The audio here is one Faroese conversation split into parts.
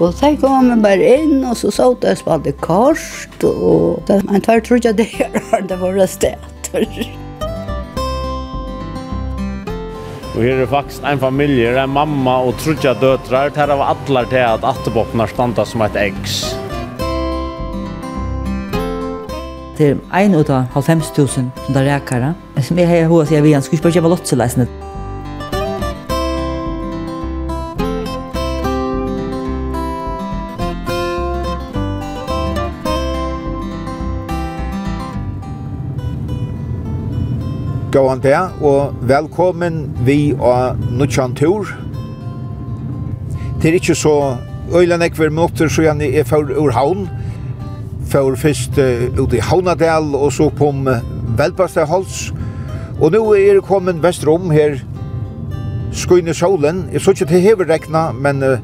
Og så kom jeg bare inn, og så så jeg spalte kort, og man tar trodde jeg det her, det var stedet. Og her er faktisk en familie, en mamma og trutja døtrar, her var atler til at atterboppene standa som et eggs. Det er en ut av 50.000 som det reker, som jeg har hos jeg vil, han skulle ikke bare kjøpe lotseleisene. Gåan det, og velkommen vi av Nutsjan Tur. Det er ikke så øylen ekver minutter, så gjerne er for ur havn. For først uh, ut i Havnadel, og så på om uh, Og nå er det kommet vestrom her, skøyne solen. Jeg så ikke til hever rekna, men uh,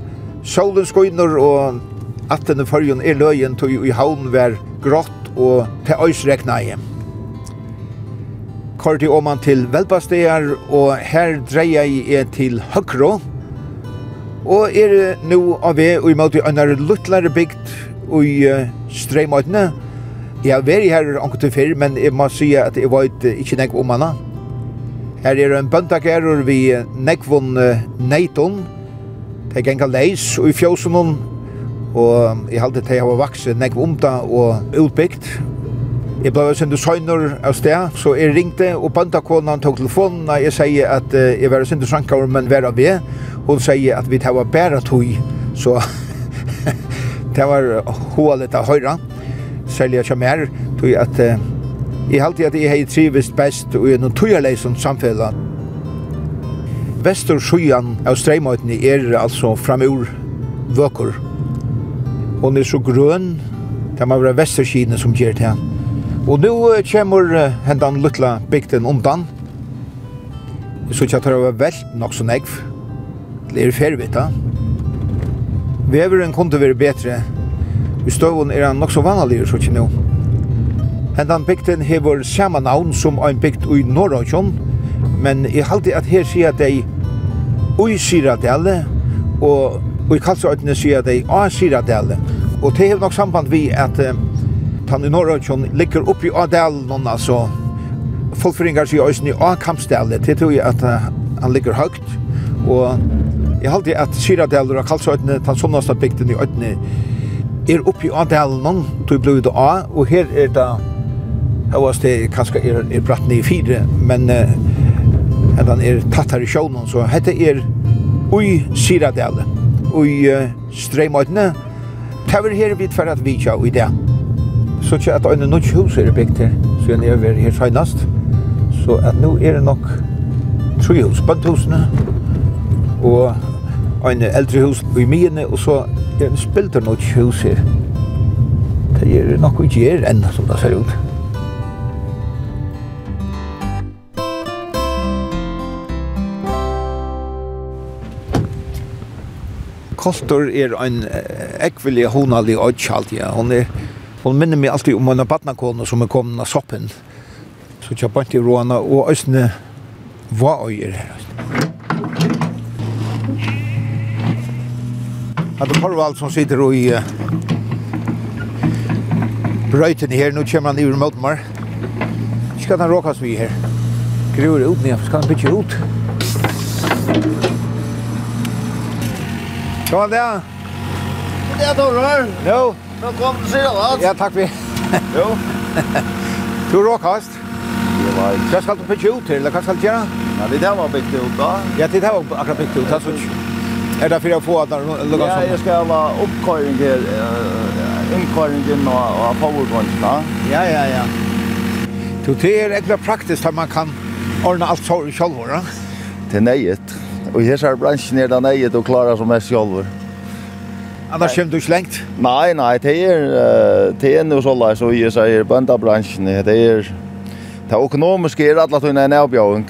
solen skøyner, og at denne fargen er løyen til i havn var grått, og til øys rekna igjen kort i åman til Velbastegar, og her dreier jeg til Høkro. Og er nå av vi, og i måte under luttlare bygd i streimøytene. Jeg har vært her anker til før, men jeg må si at jeg vet ikke nek om henne. Her er en bøndagærer vi nekvon neiton. Det er genga leis og i fjøsen og jeg halte til jeg har vakset nekv om det og utbygd Jeg ble sendt søgner av sted, så jeg ringte, og bandakonan tok telefonen, og jeg sier at uh, jeg var sendt søgner, men var av det. Hun sier at vi tar bare tog, så det var hålet av høyre, særlig jeg mer, tog at uh, jeg halte at jeg har trivist best, og jeg er noen togjerleis som samfunnet. Vestor sjøen av streimøytene er altså framur vøkker. Hon er så grøn, det må være vesterskinen som gjør det her. Og nu kommer hendan lutla bygden undan. Vi så ikke at det var vel nok så negv. Det er fervita. Veveren kunne være betre. Vi støvun er han nok så vanlig, så ikke nå. Hendan bygden hever samme navn som ein bygd i Norrøkjøn, men jeg halte at her sier de ui Syradale, og i Kalsøytene sier de a Syradale. Og det hever nok samband vi at han i Norrøkjøn ligger oppi av delen, altså fullføringar sig òsni av kampstælet, til tog at han ligger høgt, og jeg halte at Syradalur og Kalsøytene, den sunnasta bygden i Øtne, er oppi av delen, tog blod det av, og her er det, var det kanskje er, er bratt ned i fire, men uh, den er tatt her i sjånen, så hette er ui Syradalur, ui uh, Streimøytene, Det Tøver her vidt for at vi kjøy i det så ikke at en nødt hus er bygd her, så jeg er her senest. Så at nu er det nok tre hus, bøndhusene, og en eldre hus i mine, og så er en spilter nødt hus her. Det er nok ikke her enn, som det ser ut. Koltor er ein ekvelig honalig odkjald, ja. Hon er Hon minner meg alltid om en badnakone som er kommet av soppen. Så jeg bant i råna, og øsne var øyer. At det Porvald som sitter i uh, brøyten her, nå kommer han i ur mot meg. Skal han råkast vi her. Gruer ut ned, skal han bytje ut. Kom an det, ja fint det, Torvar. Jo. Velkommen til Siralats. Ja, takk vi. jo. Du råkast. Det var ikke. Hva skal du bygge ut til, eller hva skal du gjøre? Ja, det der var byggt ut da. Ja, det der var akkurat byggt ut, altså. Er det for å få at det lukker sånn? Ja, jeg skal ha oppkøring til innkøringen og powerpointene. Ja, ja, ja. Du, det er egentlig praktisk at man kan ordne alt selv, ja? Det er nøyet. Og i disse bransjen er det nøyet å klare som mest selv. Ja. Annars kommer du ikke lengt? Nei, nei, det er, det er noe sånn, så jeg sier, bøndabransjen, det er, det økonomiske er alle tøyne en avbjøring.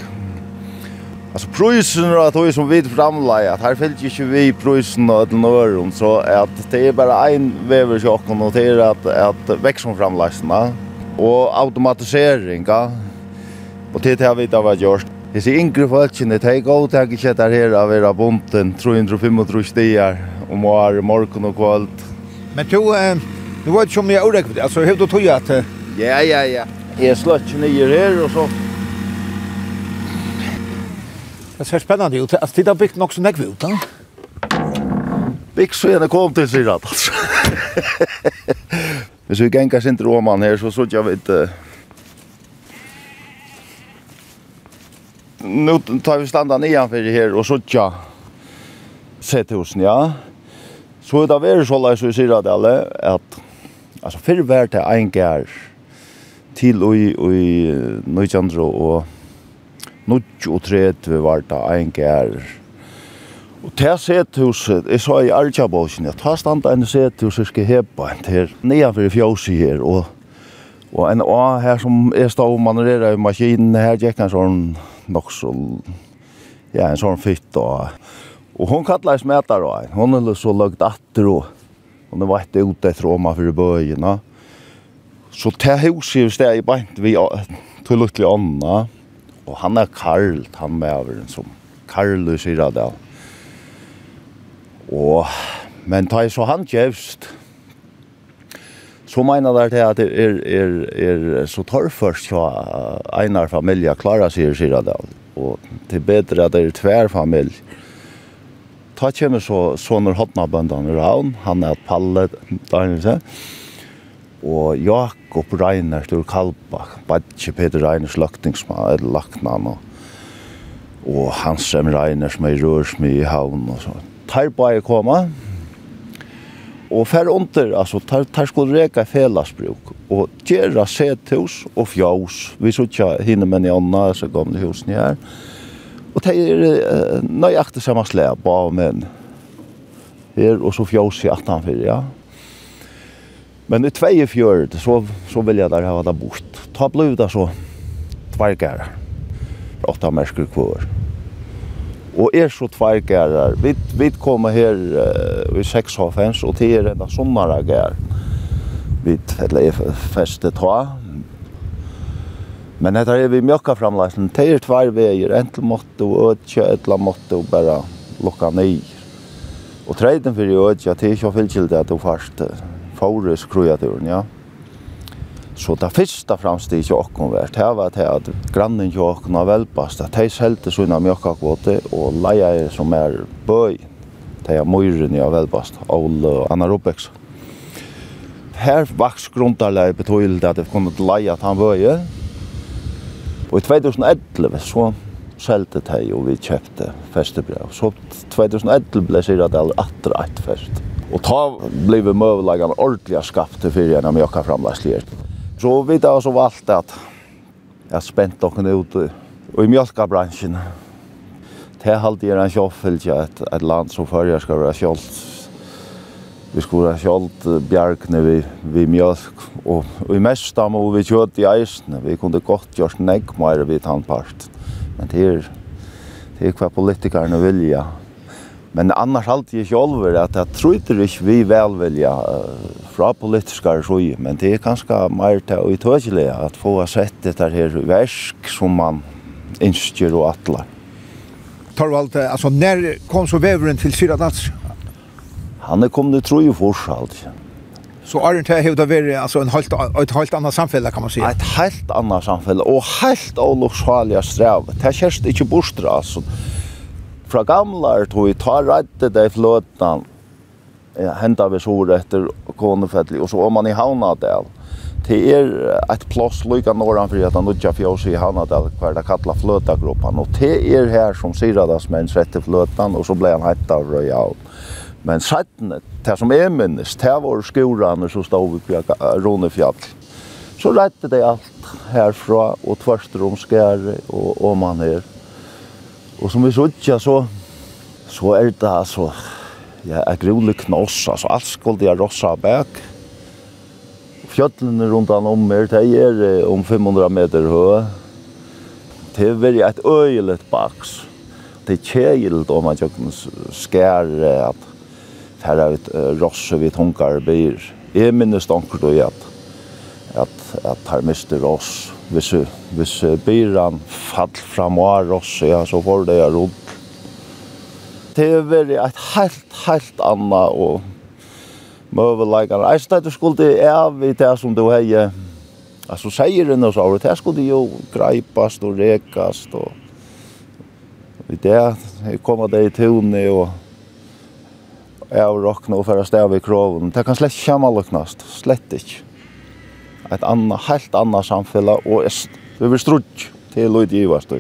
Altså, prøysen er at som vi framleier, at her fyllt ikke vi prøysen og til nøren, så at det er bare en vever sjokken, og det er at, at veksomframleisene, og automatisering, ja. og det har vi da vært gjort. Disse yngre folkene, det de går jeg ikke dette her av å være bunden 335 stier, om var morgon och kvöld. Men du, du var inte som jag oräkvittig, alltså hur du tog att... Ja, ja, ja. Jag slöts nio här och så Det ser spännande ut. Alltså, det har byggt nog så nägg ut, va? Byggt så gärna kom till sig rätt, alltså. Hvis vi gänkar sin råman här så såg jag vet... Uh... Nu tar vi standa nian nedanför här och såg jag... Sett husen, ja. Så det var så lais vi sier det alla att alltså för var det en gär till och i, Nojandro och Nøytjandro och Nøytjotret vi var det en gær. Og til sethuset jeg sa i Arjabåsen, at tar standa en sethus jeg skal hepa en til nea for fjósi her, og, og en A her som är stå og manøvrera i maskinen, her gikk en sånn nok så, ja, en sånn fytt, og Og hon kallar smetar då. Hon är så lagt åter och hon är vart ute i man för böjena. Så det huset just där i bänt vi till lutliga Anna och han är Karl han med över som Karl säger där. Och men ta så han jävst. Så menar det att det är är är så först så Einar familja klarar sig i Syradal och det är bättre att det är tvärfamilj. familj ta kjenner så sånne hotnabøndene around, han er et palle, der, og Jakob Reiner stor Kalbach, Badje Peter Reiner sløktingsmann, eller laknan, og, og Hans M. Reiner som er rørsmy i havn, og så. Tar bare koma, og fer under, altså, tar, tar skulle reka felasbruk, og gjerra sethus og fjås, vi så tja hinne menn i ånda, så gamle hus ni og Og det er nøyaktig samme slag på menn. Her og så fjås i 18 ja. Men i tvei fjord, så, så vil jeg der ha det bort. Ta blod da så tvergærer. Åtta mersker kvar. Og er så tvergærer. Vi, vi kommer her uh, i 6 og og til er en av sånne gærer. Vi eller, festet ta, Men detta er vi mjøkka framleisen, Det er är två vägar. En till motto, ötja, måtte og bare lukka locka Og treiden for i ötja, det er ikke fyllt at du først får skrujaturen, ja. Så det første framsteg jag åkken vart det var det at grannen ikke åkken har velpast, at de säljde sina mjölkkvoter och leja som er bøy, Det er møyren i velpast, Olle og Anna Robex. Her vaks grunntarleie betydde at det kunne leja at han bøy, Og i 2011 så selte det og vi kjøpte festebrev. Så 2011 ble sier at det er atter et fest. Og ta ble vi møvelagene ordentlig skapt til fyrir gjennom jokka framleislige. Så vi da også valgte at jeg spent dere ut og i mjölkabransjen. Det er alltid en kjøffelse at et land som fører skal være kjølt vi skulle sjalt bjergene vi, vi mjölk, og i mest må vi kjøtt i eisene, vi kunne godt gjort negg mer vid tannpart. Men det er, det er hva politikerne vilja. Men annars halt jeg sjolver at jeg tror ikke vi velvilja fra politiske sjøy, men det er kanskje mer til å utøkelig at få sett dette her versk som man ønsker og atler. Torvald, du altså, når kom så veveren til Syradans? Han er kommet tro i forskjell. Så Arnt har det vært altså, en helt, et helt annet samfunn, kan man si? Et helt annet samfunn, og helt avloksalige strev. Det kjørst ikke bostra, altså. Fra gamle er tog, ta redde deg fløtene, ja, henta vi sår etter konefettelig, og så var man i Havnadel. Det er et plass lykka norran for at han utja fjås i Havnadel, hver det kalla fløtagruppan, og det er her som Siradagsmenns rette fløtan, og så ble han hetta av Royal Men sættene, det som er minnes, det var skurene som stod vi på Ronefjall. Så rettet de alt herfra, og tvørster om skære og, om han her. Og som vi så ikke, så, så er det altså, ja, er grulig knoss, altså alt skulle jeg rossa bak. Fjøtlene rundt han om mer, det er om 500 meter høy. Det er veldig et øyelig baks. Det er kjeilt om man kjøkken skære, at her er et rosse vi tungar byr. Jeg minnes tanker då at, at, at her mister ross. Hvis, hvis byran fall fram av ross, ja, så får det jeg rundt. Det er veldig et helt, helt anna og møvelaikar. Jeg stedet skulle jeg av i det som du heier. Alltså säger den så det skulle jo greipast og rekast og... vi där kommer det i tunne og av rockna och för att stäva i kroven. Det kan slett kjama luknast, slett ikke. Et anna, helt annat samfella og est. Vi blir strutt til Lloyd Givast.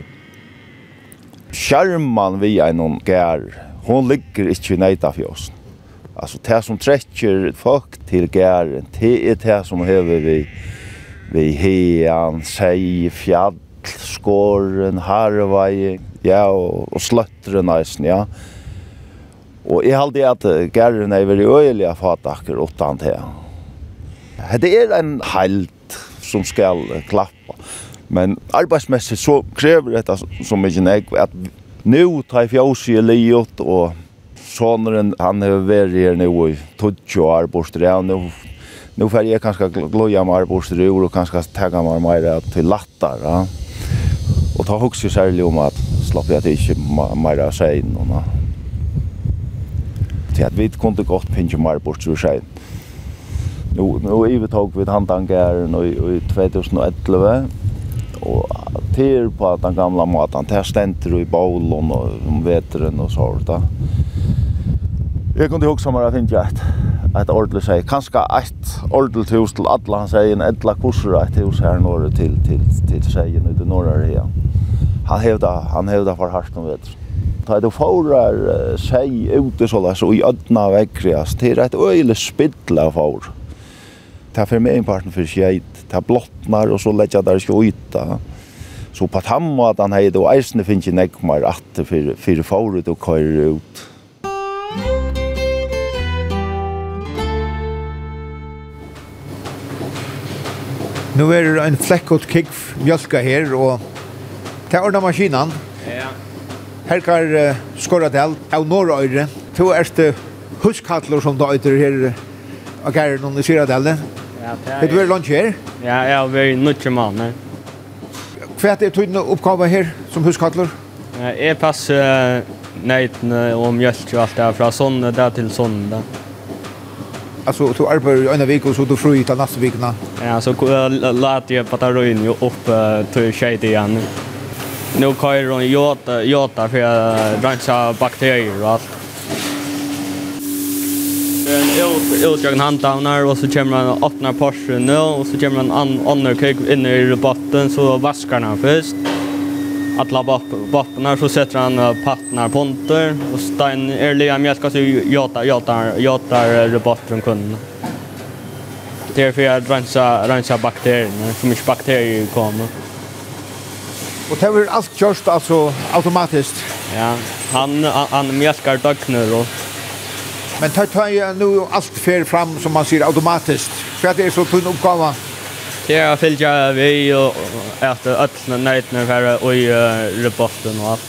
Skjerman vi er noen gær, hon ligger ikke i neita fjosen. Alltså det som trekker folk til gæren, det er det som hever vi, vi hean, sei, fjall, skåren, harvei, ja, og, og sløtteren eisen, ja. Og jeg halde at gæren er veldig øyelig av fatakker utan til. Det er en heilt som skal klappa. Men arbeidsmessig så krever dette som ikke nek at nu tar jeg fjås i livet og sonren han har vært her nu i 20 år borster og Nu får jag kanske gloja mer borster ur och kanske tagga mig mer till lattar. Ja. Och ta hooks ju särskilt om att slapp jag till inte mer säg någon til at vi kunne godt finne mer bort til seg. Nå, nå er vi handangæren i i 2011, og til på den gamla maten, til stenter i bålen og om veteren og sånt. Jeg kunne huske meg at jeg et, et ordentlig seg, kanskje et ordentlig hus til alle han sier, en edla kurser et hus her norr til, til, til, til seien i det norra her. Han hevda, han hevda for hardt om veteren. Ta det fórar seg ute så där så i ödna vekkrias Det är ett öjligt spittla fór. Ta for meg en parten för sig. Ta blottnar och så lägger där skjuta. Så på tamma att han hejde og eisne finns ju nekmar at för för fåret og kör ut. Nu er det en flekkot kikk mjölka her, og det ordna maskinan, Her kan uh, skåra del av Norrøyre. To erste huskattler som da øyter her av gæren om i Syradelen. Ja, er... Du hva lunch her? Ja, jeg har vært nødt mann her. Hva er tøyne oppgave her som huskattler? Ja, jeg passer nøytene og mjølk og alt det fra sånn der til sånn der. Altså, du arbeider i ena vik og så du fri til neste vecka. Ja, så later jeg på att opp uh, til tjejt igjen. Ja nu kör hon jota, jota för att rensa bakterier och allt. En utdragen handhavnar och så kommer han och öppnar porsen nu och så kommer han an, andra kök inne i botten så vaskar han först. Alla bottnar så sätter han pattnar ponter och stein är lika mjölka så jota, jota, jota roboten kunden. Det är för att rensa, rensa bakterierna, för mycket bakterier kommer. Och det är allt körst alltså automatiskt. Ja, han han, han mjölkar dagnar och Men tar tar jag nu allt fer fram som man ser automatiskt. För att det är så tunn uppgåva. Det är fylgja vi och efter öllna nöjtna för och i roboten och allt.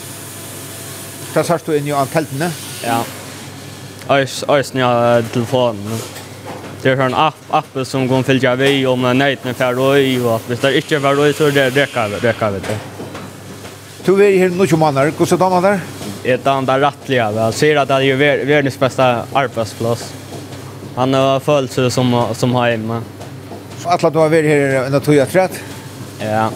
Det sørst du inn i anteltene? Ja. Øys, øys nye telefonen. Det är en app, app som går fylgja vi om nöjtna för och i. Hvis det inte var då og i så det rekker räcker det. Du är här nu som manar, hur ser der? där? Ett andra rattliga, jag ser att det är ju världens bästa arbetsplats. Han har följt sig som, som har hemma. Alla du har varit här en tog jag trätt? Ja.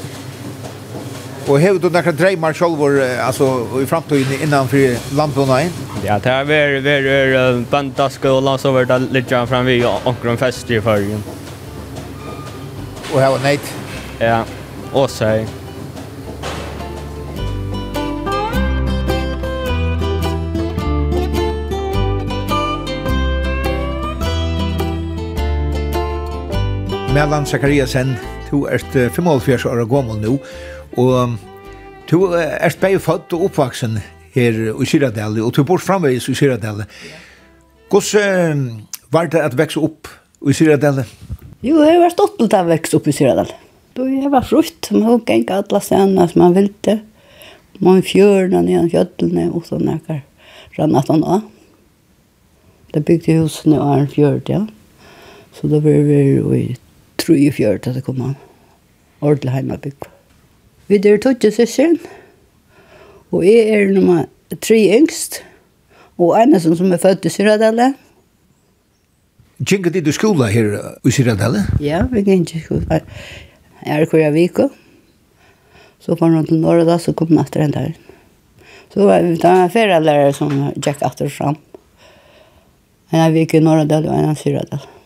Og har du några drömmar själv altså, i framtiden innanför landbånagen? Ja, det har varit varit bandaskolan så var det lite fram vid omkring fest i förrgen. Og här var nejt? Ja, och så här. Mellan Zakariasen, du ert 75 år gammel nu, og du ert bare født og oppvaksen her i Kyradale, og du bor framveis i Kyradale. Hvordan var det at vekse opp i Kyradale? Jo, jeg var stått til å vekse opp i Kyradale. Da jeg var frukt, man hon ikke alle stedene som man ville. Man fjørene, nyan fjøttene og sånne rann at han av. Det bygde husene og en fjørt, ja. Så det var vi i tror i fjørt at det kom han. Ordelig heimabygg. Vi er tøtje søsken, og jeg er nummer tre yngst, og en som som er født i Syradale. Gjenker dit du skola her i Syradale? Ja, vi gjenker skola. Jeg er kvar i Viko. så kom han til Norge da, så kom han etter en dag. Så var vi det en ferielærer som gikk etter fram. En av Viko i Norge og en av Syradale.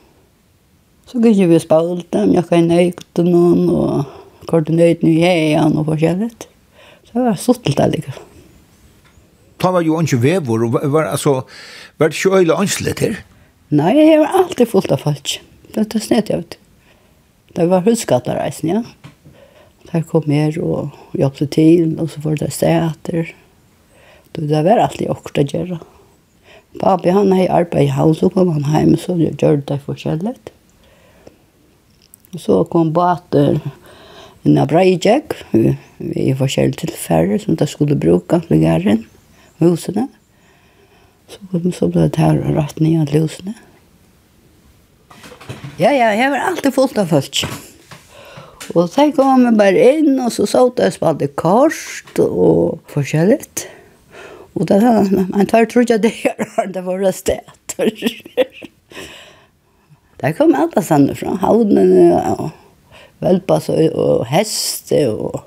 Så gikk vi og spalte, men jeg kan nøyte noen, og koordinøyte noen heian og forskjellig. Så det var suttelt der liksom. Ta var jo ikke vevor, og var, altså, var det ikke øyla anslet her? Nei, jeg var alltid fullt av folk. Det var snett, jeg vet. Det var huskattereisen, ja. Der kom mer og jobbet til, og så var det seter. Det var alltid åkt å gjøre. Papi, han har arbeidet i haus, og kom han hjemme, så gjør det forskjellig. Så kom båter av breijek vi er forskjellige tilfeller som de skulle bruke til gæren, husene. Så, så ble det her rett ned til husene. Ja, ja, jeg var alltid fullt av folk. Og så kom vi bare inn, og så så det spalte kort og forskjellig. Og det var en tvær trodde jeg det her, det var det stedet. Der kom alla stande fra havnen og velpassøy og heste og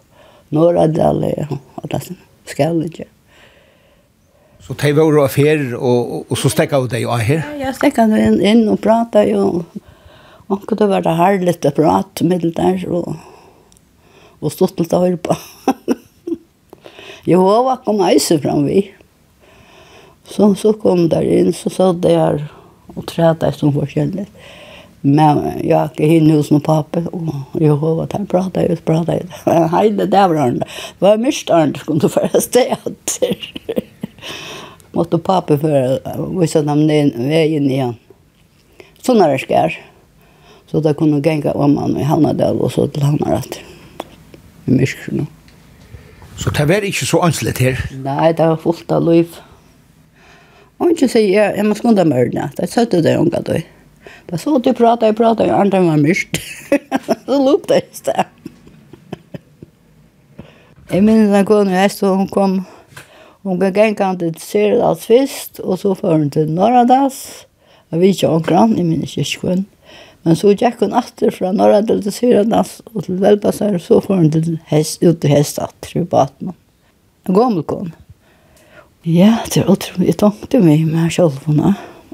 Norradale og alla Skal ikke. Så de var og affærer, og, og, og så stekket vi deg av her? Ja, jeg stekket inn, inn og pratet jo. Og det var det herlig å prate med det der, og, og stått litt å høre på. Jehova kom eise fram vi. Så, så kom der inn, så sa det her, og træta som forskjellig. Men jeg er ikke hinne hos noen pape, og jeg håper at jeg prater ut, prater ut. Men heile der var han. Det var mye han som du føre stedet. Måtte pape føre, vise dem den veien igjen. Sånn er det skjer. Så da kunne genga om han i Havnadal og så til Havnarat. I Myskjønne. Så det var ikke så anslet her? Nei, det var fullt av liv. Och inte säger jeg jag måste skunda mörna. Det sa du det unga du. Da så du pratar, jeg pratar, og andre var mist. så lukte jeg i sted. Jeg minns när hon kom, så hun kom, hun gikk en kant till Serdals fest, och så får hun til Norradas. Jeg vet inte omkran, jag minns kyrkskön. Men så gikk hun atter fra Norradal til Serdals og til Välbasar, så får hun til hest, ut til till hästat, till baten. En gammel kone. Ja, det er utrolig. Jeg tenkte meg med selv henne.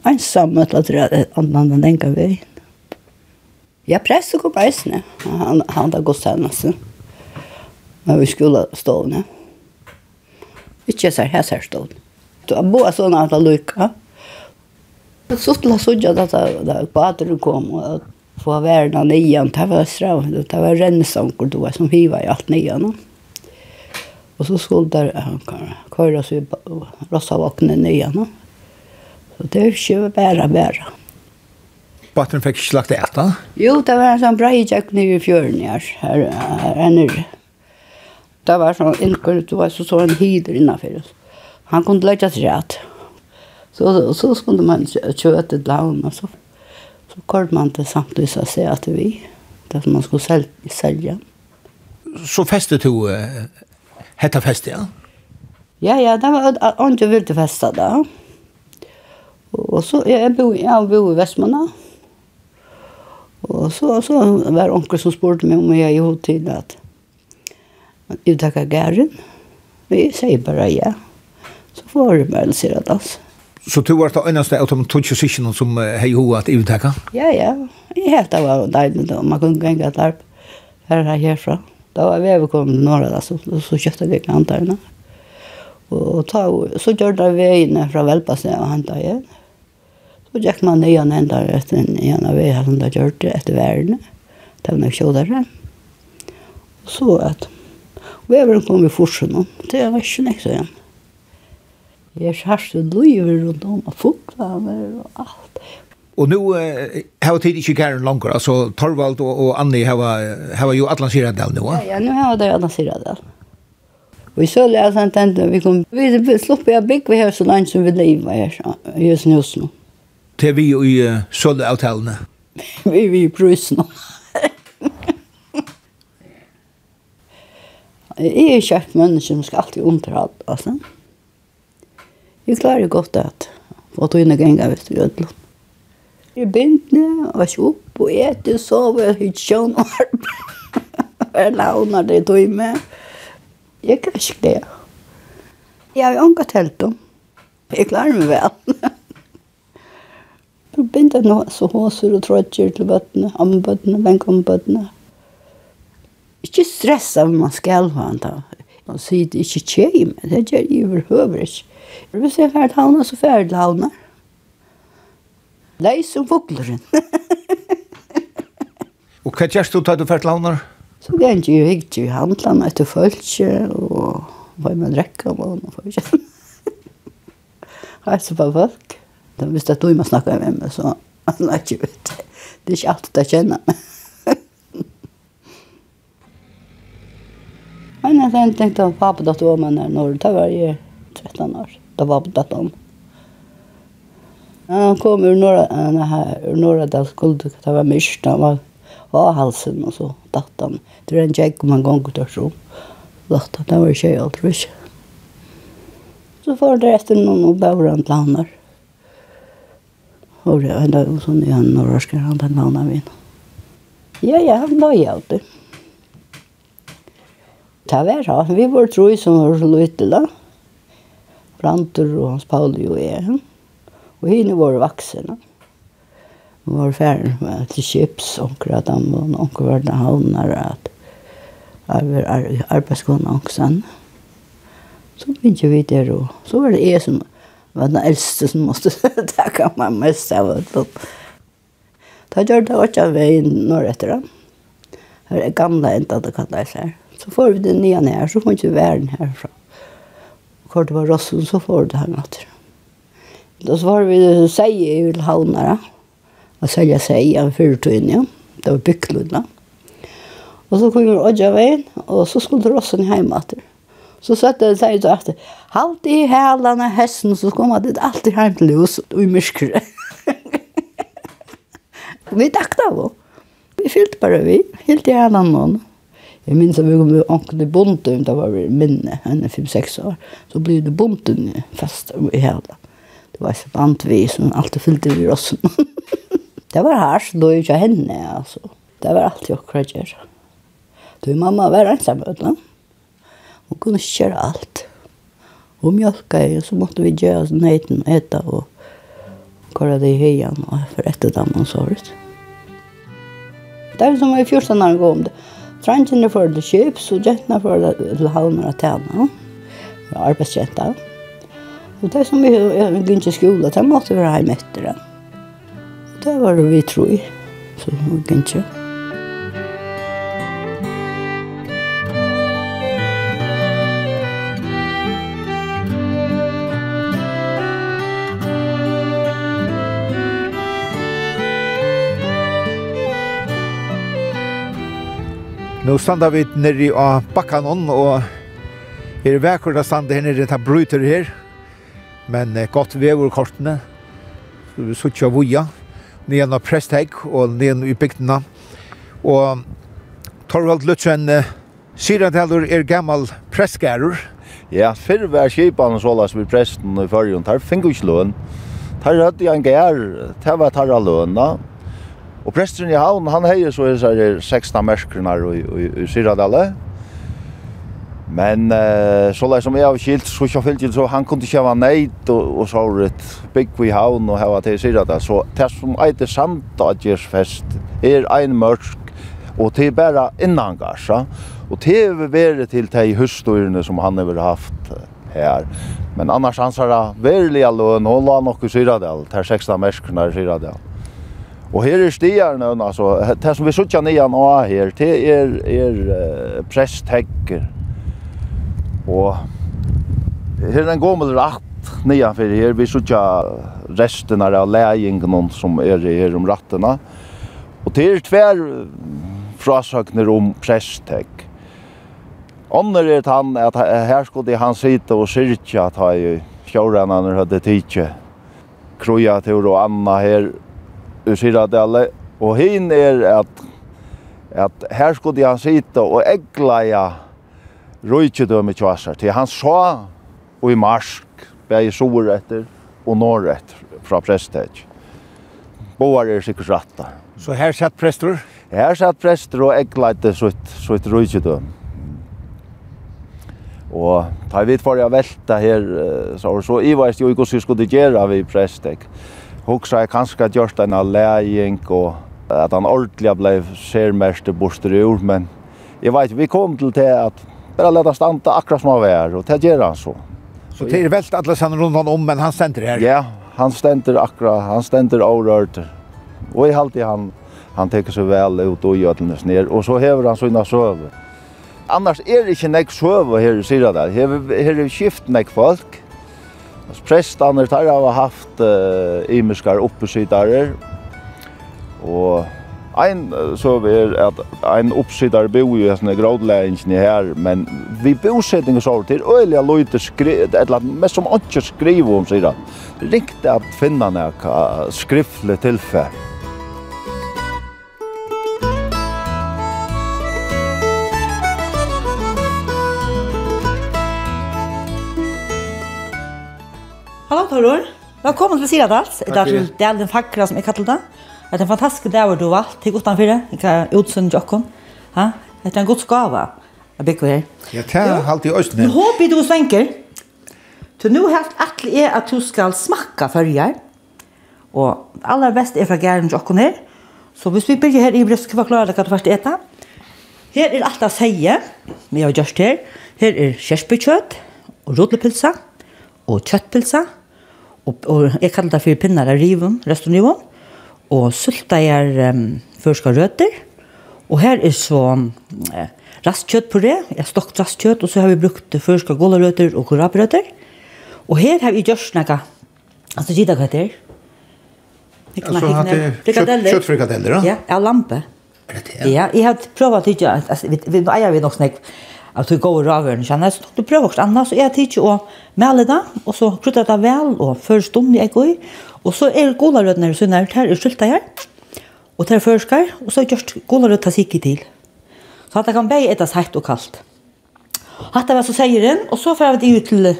Ensam, et eller annet, annet enn den gang vi. Ja, presset og kommer eisene. Han, han da gått seg nesten. Men vi skulle stå ned. Ikke så her, her stående. Det var bare sånn at det lykket. Så til å sørge at det bader kom, og få verden nian. det var strav, det var rennesanker det var som hiva i alt nian. No? Och så skulle där han oss i sig rassa vakna nya. Så det är ju bara bara. Batten fick lagt äta? Jo, det var en sån bra jack nere i fjörden här, her, her nere. Det var sån enkel, det var så sån hider innanför oss. Han kunde lägga sig rätt. Så, så skulle man kjøte ett laun og så. Så kort man det samtidig så att at vi, det som man skulle sälja. Så festet du Hetta fest, ja? Ja, ja, det var ikke vildt festa da. Og så, jeg bor, jeg bor i Vestmanna. Og så, så var onkel som spurte meg om jeg gjorde til at uttakka gæren. Vi sier bare ja. Så får jeg bare sier at altså. Så du var det eneste av de tog som hei hoa at uttakka? Ja, ja. Jeg helt det var deilig da. Man kunne gænge et arp. Her er herfra. Ja. Da var vi overkommet til Norge, da, så, så kjøpte vi klantarene. Og ta, så gjør det veiene fra Velpasen og hentet igjen. Så gikk man nye og hentet etter en ene vei som de gjør det etter verden. Det var nok kjødere. Og så at veveren kom i forsen, det var ikke nek så igjen. Jeg er særst løyver rundt om og fukler og alt. Og nu har tid ikke Karen Langer altså Torvald og, og Anni har har ju Atlas här där. Ja, ja, nu har det Atlas här Og Vi så läs han tänkte vi kom vi slopp jeg bygg, vi här så langt som vi lever her, i just nu så. Det vi i sålde hotellene. vi vi i prusna. Jeg er kjøpt menneske som skal alltid underholde, altså. Jeg klarer godt at få tog inn og ganger hvis du gjør i bindene, og ikke opp, og ete, sove, hyttjøn og arbeid. Jeg launer det tog med. Jeg kan ikke det. Jeg har jo ikke telt om. Jeg klarer meg vel. Jeg binder nå så håser og trådgjør til bøttene, ambøttene, benkommebøttene. Ikke stressa om man skal ha en dag. Man sier det ikke kjøy, men det gjør jeg overhøver ikke. Hvis jeg er ferdig havna, så ferdig havnet leis som fugleren. og hva gjørs du til du fært launar? Så det er jo ikke i handlan etter følge, og hva er man drekka og hva man følse. Heise på folk. De visste at du må snakke med meg, så han er ikke vet. Det er ikke alt jeg kjenner meg. Men jeg tenkte at pappa datt om henne når det var i 13 år. Da var på datt om henne. Han kom ur norra, nej, ur norra där skulle det var mörkt, han var var halsen och så datt han. Det är en jäck man gång ut så. Datt han var tjej allt rus. Så får det efter någon och bor han landar. Och det ända och så nu han norra ska han den landar vi. Ja, ja, han var ju ute. Ta vær ha, vi var tror som var så lite da. Brantur og hans Pauli och jag. Og henne var vaksen. Vi var ferdig med til Kips, onker at han var onker var det havner, at jeg var arbeidskående onksen. Så begynte vi der, og så var det jeg som var den eldste som måtte takke meg mest av det. Da gjør det også av veien når etter dem. Her er gamle enda det kan kallet seg. Så får vi det nye ned her, så får vi ikke være herfra. Hvor det var Rossen, så får vi det her natter. Då så var vi seg i Ulhavnara och sälja sig en fyrtun, ja. Det var bygglunda. Och så kom vi Odja veien, och så skulle rossen hjemme etter. Så satt det seg ut att halt i hälarna hästen så kom det alltid hjem til hus och i myskere. vi tackade då. Vi fyllte bara vi, helt i hälarna någon. Jeg minns at vi kom med onkel i bonden, det var minne, henne 5-6 år. Så blev det bonden fast i hälarna var så bant vi som alltid fyllde vi oss. det var här så då gick jag henne alltså. Det var alltid jag kräger. Du, mamma var ensam utan. Hon kunde köra allt. Och mjölka i så måste vi göra sån heten och äta och kolla det i hejan och för ett och så sorgt. Det var som var i 14 år gå om det. Trantjen är för det köps och jättarna för det havnar att tjäna. Jag. Og det som vi gikk i skolen, det måtte være hjemme etter den. Det var det vi tror i, så vi gikk ikke. Nå standa vi nere av bakkanon, og er vekkert å standa her nere, det bryter her, Men eh, godt veverkortene, suttja voja, nyan av prestheik og nyan i bygdena. Og Torvald Lutzen eh, sier at heller er gammal prestgærer. Ja, fyrr var skipan og sålas vi presten i fyrjun, tar fingo ikke løn. Tar hadde jeg en gær, tar var tarra løna. Og presten i havn, han heier så er 16 merskrene i, i, i Syradale. Men eh så lär som jag har skilt så jag följde så han kunde köra nejt och och så rätt big we haun och ha till sig att så det som äter samt att görs fest är en mörk och till bara innangars och till vare till till hustorna som han har haft här men annars han sa verliga lön och la nog syra där där 16 mäskorna syra där Og her er stier nå, altså, det som vi sutja nian och her, det er, er uh, presthegger, Og her er en gommel ratt nyan for her. Vi sutja resten av leingen som er her om rattene. Og det er tver frasøkner om prestek. Ånder er han at her skulle han sitte og syrkja at han fjorene han hadde tidkje. til og Anna her ur Syradale. Og hin er at, at her skulle han sitte og egleie rojtje døme tjåsar, til han sa og i marsk bæg sår etter og når etter fra prestet. Boar er sikkert rattar. Så her satt prester? Her satt prester og eggleite sutt sitt røykedøm. Og ta vidt for jeg velta her, så, så i var jo ikke hva skulle gjøre vi prestet. Hoksa jeg kanskje at gjørst en alleging og at han ordentlig ble sermest borster men jeg vet, vi kom til det at bara leta stanta akkurat som han var och det gör han så. Så det är väl alla sen runt om men han ständer här. Ja, han ständer akkurat, han ständer orört. Och i halt i han han tar så väl ut och gör den ner och så häver han sina söv. Annars är det inte näck söv här i sida där. Här här är skift näck folk. Prästarna där har haft uh, imiskar uppesitare och Ein så er at ein uppsidar bo i sånne grådlæringen her, men vi bosetninger så til øyelig at løyte skrivet, eller mest som ikke skriver om sier sida. Riktig at finna nekka skriftlig tilfell. Hallo Toror, velkommen til Siradals. Det er den fakra som jeg kallar det. Det er en fantastisk dag hvor du valgt, til godt anfyrir, ikke utsund jokkom. Ha? Det er en god skava, jeg bygger her. Ja, det er alltid øysten her. Håper du svenker. Så nu har atli er at du skal smakka fyrjar. Og aller best er fra gæren jokkom her. Så hvis vi bygger her i brøst, skal vi klare hva du først eta. Her er alt av seie, vi har gjort her. Her er kjersbykjøtt, og rodlepilsa, og kjøttpilsa, og, og jeg kallar det for pinnar av rivum, restaurivum og sultager um, førska røtter. Og her er så eh, rastkjøtt på det. Jeg stokt rastkjøtt, og så har vi brukt førska gålerøtter og korabrøtter. Og her har vi gjørst noe. Altså, gida hva det er. Altså, hatt det kjøttfrikadeller, da? Ja, av lampe. Er det det? Ja, jeg har prøvd att ikke, altså, vi, vi, vi, vi, vi, at du går over og kjenner, så du prøver også annet, så jeg tidser å male det, og så krydder det vel, og først stund jeg går, og så er golarødene og sønner her, og skylter her, og tar førskar, og så gjørs golarød ta sikker til. Så at det kan begge etas heitt og kaldt. Hatt det var så sier den, og så får vi ut til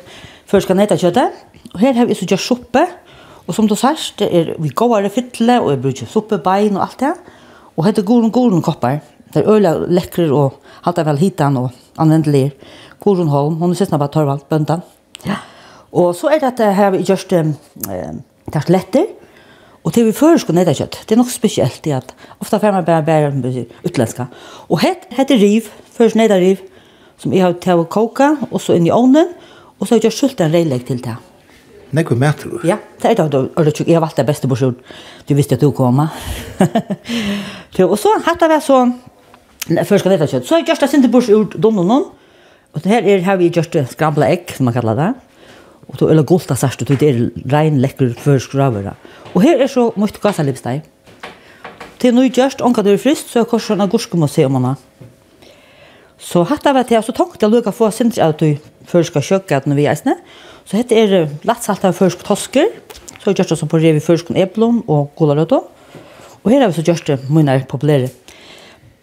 førskar netta kjøttet, og her har vi så gjørs suppe, og som du sier, det er vi går gåare fytle, og jeg bruker suppebein og alt det, og hette golen golen koppar, det er øyla lekrer og hatt det vel hitan og anvendelig. Gorun Holm, hun er siste på Torvald, bøndan. Ja. Og så er det at her vi gjørst um, tært letter, og til vi fører skulle nede kjøtt. Det er nok spesielt i at ofta får man bare bære utlenska. Og het het er riv, først nede riv, som jeg har til å koka, og så inn i ovnen, og så har jeg gjort skjult en reilegg til det. Nei, hva mæter du? Ja, det er det, og det jeg har valgt det beste borsjon. Du visste at du kom. og så hatt det vært sånn, Først skal dette kjøtt. Så har jeg gjort det sinte bors ur donnen noen. Og det her er her vi gjort det skrabla egg, som man kallar det. Og det er gulta sørst, og det er rein lekker først gravere. Og her er så mye gassalipsteg. Til nå gjørst, onka det er frist, så er korsen av gorske må se om henne. Så hatt av det, så tenkte jeg lukka få sindri av du først skal kjøkka at vi eisne. Så hette er latsalt av først tosker. Så har gjørst det som på rev i først eplom og gularøtta. Og her har vi så gjørst det mye populære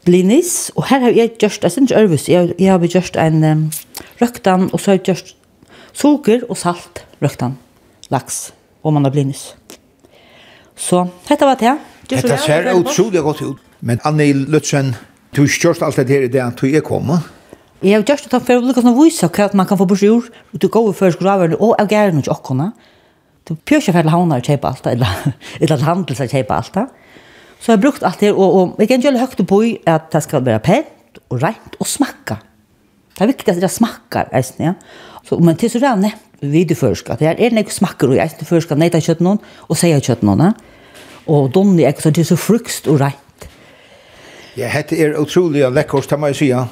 blinis, og her har jeg gjort, jeg synes ikke ørvis, jeg, jeg har gjort en um, røktan, og så har jeg gjort suker og salt røktan, laks, og man har blinis. Så, dette var det. Det Dette ser utrolig godt ut. Men Anne Lutzen, du har gjort alt det her i det at du er kommet. Jeg har gjort det for å lukke sånn vise hva man kan få på sjur, og du går for skraverne, og jeg gjør noe ikke åkkerne. Du pjør ikke for å havne og kjøpe alt, eller, eller handelse å kjøpe alt. Så jeg har brukt alt det og, og jeg kan gjøre høyt på at det skal være pent og rent og smaka. Det er viktig at det smakar, äsna, ja. Så men til till så där nämnt vid i förska, det här är något smakar och jag inte förska nej kött någon och säga kött någon. Ja. Och de är också till så frukst og rent. Ja, dette er utrolig otroligt läckert, kan man ju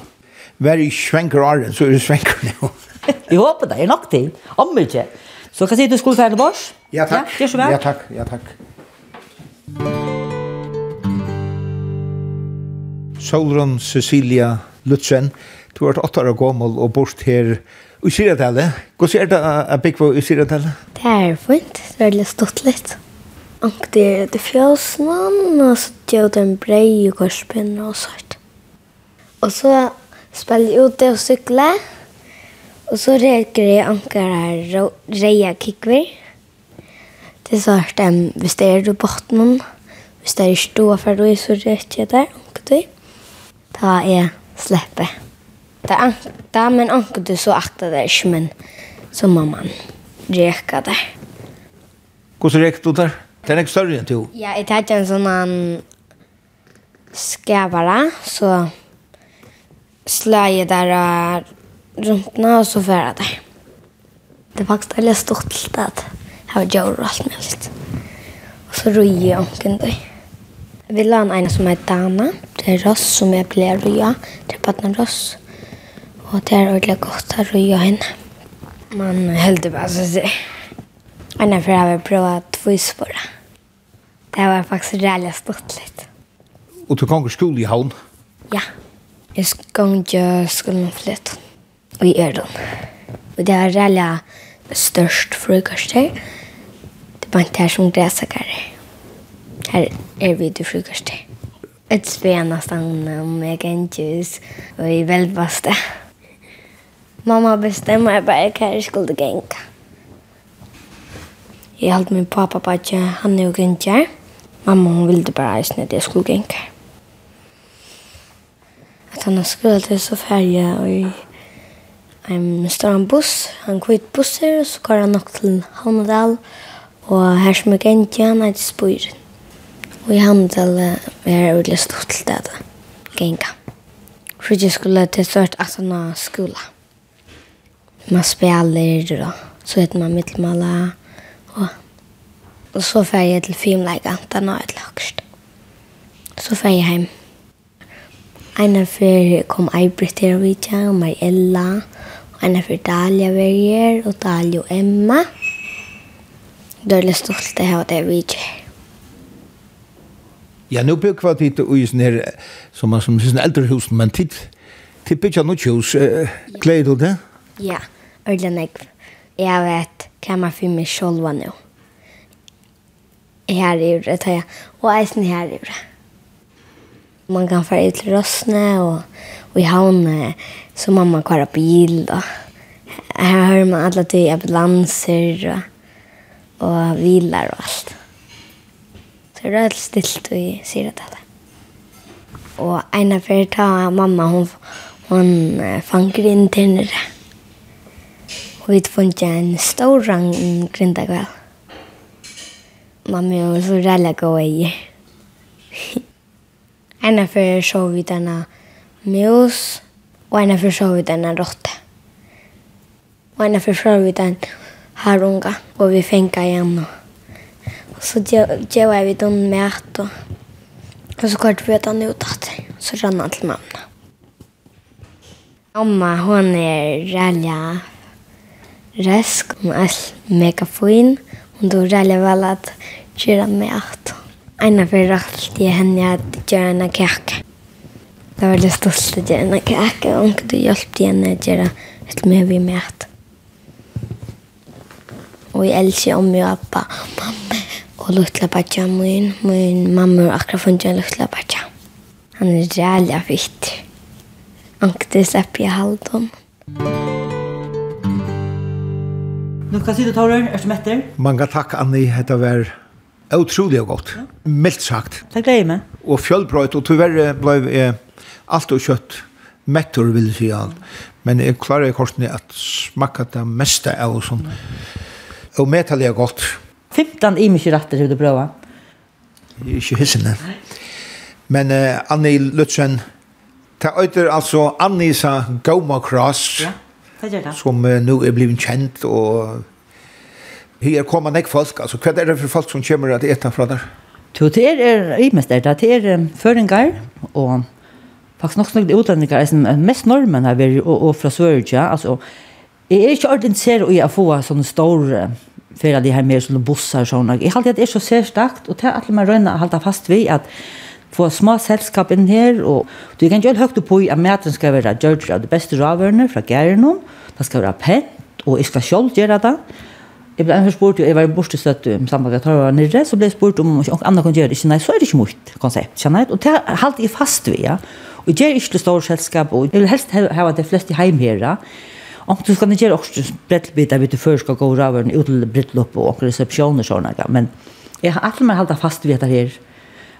Vær i svenker arren, så er det svenker nå. jeg håper det är nok til. Om ikke. Så hva sier du skulle färda bors? Ja, takk. Ja, gjør så vel. ja takk, Ja, takk. Solron Cecilia Lutzen, du har vært åtta år gammel og bort her i Syriatale. Hva ser det å bygge i Syriatale? Det er fint, det er veldig stått litt. Og det er det fjøsene, og så gjør det en brei i korspinn og sånt. Og så spiller jeg ute og sykler, og så reker jeg anker her reia kikver. Det er sånn at hvis det er på botten, hvis det er stå for det, så reker jeg der, anker det ta er slipper. Da, er det, men anker du så akta det ikke, men så må man reka det. Hvordan reker du der? Det er ikke større enn du? Ja, jeg tar en sånn en skævare, så slår jeg der rundt nå, og så fører jeg der. Det er faktisk veldig stort til at jeg har gjort alt mulig. Og så røyer jeg omkring det. Vi la en som heter Dana. Det er ross som jeg blir røya. Det er badna ross. Og det er ordentlig godt å røya henne. Man heldur bare så seg. Anna for jeg vil prøve tvoispåra. Det var faktisk reellig stort litt. Og du kan gå skole i havn? Ja. Jeg ganger skolen flytt. Og i Erdon. Og det er reellig størst frukostøy. Det er bare ikke her som græsakere. Her er vi til frukostøy. Et spena stann om jeg kan hus og i velbaste. Mamma bestämmer bare hva jeg skulle gänga. Jeg höll min pappa på at han er jo gänga. Mamma hun ville bare eisen at jeg skulle gänga. At han har skullat så färja og i en stor buss. Han kvitt busser og så går han nok til Havnedal. Og her som er gänga han er til spyren. Og i handel er det veldig stort til det. Genga. For jeg skulle til stort at han har skola. Man spiller da. Så heter man mittelmala. Og, og så fer jeg til filmleika. Den har jeg lagst. Så fer jeg hjem. Einar fyrir kom Eibrit her og vidtja, og Mariella. Og einar fyrir Dalia var her, og Dalia og Emma. Det er litt stolt det her det vidtja her. Ja, nu bygger vi tid i sån här, som man som sån äldre hus, men tid, tid bygger något hus. Gleder du det? Ja, ordentligt nek. Jag vet, kan man för mig själva nu. Här är det, tar jag. Och eisen här är det. Man kan fara ut till Rösne och, och i havn så mamma kvar bil då. Här hör man alla till ambulanser och, och bilar och allt. Så det er helt stilt i sier at det. Og en av fyrir ta mamma, hun, hon fanger inn til tennere. Og vi funnet en stor rang grinda kväll. Mamma var så rælla gå i. en av fyrir så vi denne mus, og en av fyrir så vi denne råtte. Og en av fyrir så vi denne harunga, og vi fengar igjen og så gjør jeg vidt noen mæt, og så kvart vet han ut at så rann han til mamma. Mamma, hon er rælja resk, hun er mega fin, hun tog rælja vel at gjøre mæt. Eina fyrir alt jeg henne at gjøre henne kake. Det var veldig stolt å gjøre henne kake, og hun kunne hjelpe henne å gjøre et mye vi mæt. Og jeg elsker om jeg og pappa mamma og luttla badja min. Min mamma har akkurat funnet en luttla badja. Han er rælig fitt. Anktis epp i halvdom. Nu kan si du tårer, er du metter? Mange takk, Anni. Hette var utrolig godt. Ja. Meldt sagt. Det gleder jeg meg. Og fjellbrøyt, og tyverre ble jeg alt og kjøtt. Mettor vil jeg si alt. Men jeg klarer i korsene at smakka det meste av sånn. Og metallig er godt. 15 i mye retter til å prøve. Ikke hissende. Men uh, Anni Lutzen, ta øyder altså Annisa Goma Cross, ja, det gjør det. som uh, nu er blevet kjent, og her kommer nek folk, altså hva er det for folk som kommer at eta fra der? Jo, det er i mest det, det er um, føringer, og faktisk nok snakket utlendinger, som mest normen har vært, og, og fra Sverige, altså, jeg er ikke ordentlig ser å få sånne store för att det här med såna bussar såna. Jag har det är så särstakt och till alla man rönna hålla fast vid att få små sällskap in här och du kan ju högt på i att maten ska vara George av de bästa råvarorna från Gärnon. Det ska vara pent och jag ska själv göra det. Jag blev annars spurt, jag var i bortestött i samband med att var nere, så blev jag spurt om och andra kan göra det. Nej, så är det inte mitt koncept, känner jag. Och det har alltid fast vid, ja. Och jag är inte stor sällskap och jag vill helst ha det flest i heim Ja. Och du ska inte göra också brettbitar vid du först ska gå över en utel brittlopp och receptioner såna där. Men jag har alltid med hålla fast vid det här.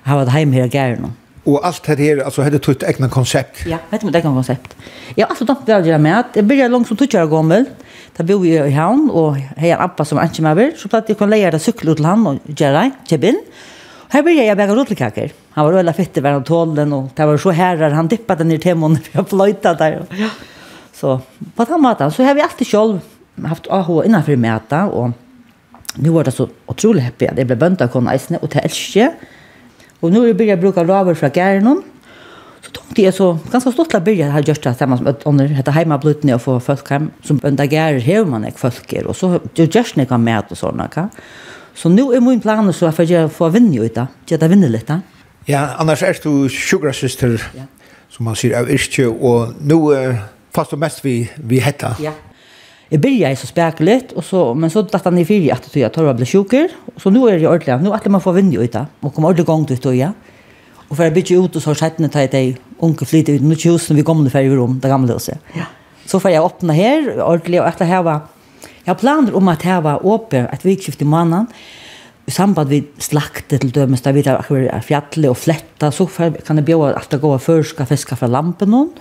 Jag har varit hem här gärna. Och allt det här, alltså hade du ett egna koncept? Ja, vet du vad det kan koncept. Jag har alltid tänkt att göra med att jag började långt som tuttjare gammel. Där bor jag i havn och har en appa som inte med mig. Så att jag kunde lära cykel ut till han och göra kebin. Här började jag bäga rotelkakor. Han var röda fett i världen tålen och det var så här Han dippade ner till munnen för jag flöjtade där. Ja. Så på den måten så har vi alltid själv haft AH innanför mäta och nu var det så otroligt happy att det blev bönta kon isne och tälske. Och nu börjar jag bruka laver från Gärnon. Så tänkte jag så ganska stolt att börja ha gjort det tillsammans med under heter hemma blutne och få folk hem som bönta gär hur man är folker och så just ni kan mäta och såna kan. Så nu är min plan så att jag får vinna ut det. Jag vinner lite. Ja, annars är du sugar sister. Ja. Som man säger, är inte och nu fast du mest vi, vi hetta. Ja. Jag började så spärkligt, och så, men så datt han i fyra att jag tar och blir sjuker. Så nu är det ordentligt. Nu att man får vinna ut det. Och kommer ordentligt gång ut ja. Och för att byta ut och så har sett när jag onkel unge flyter ut. Nu tjusen vi kommer för i rum, det gamla huset. Ja. Så får jag öppna här ordentligt och efter här var Jag planer om att här var åpen ett vikskift i månaden i samband vi slaktet till dömes där vi där fjälle och flätta så kan det bjuda att gå förska fiska för lampen någon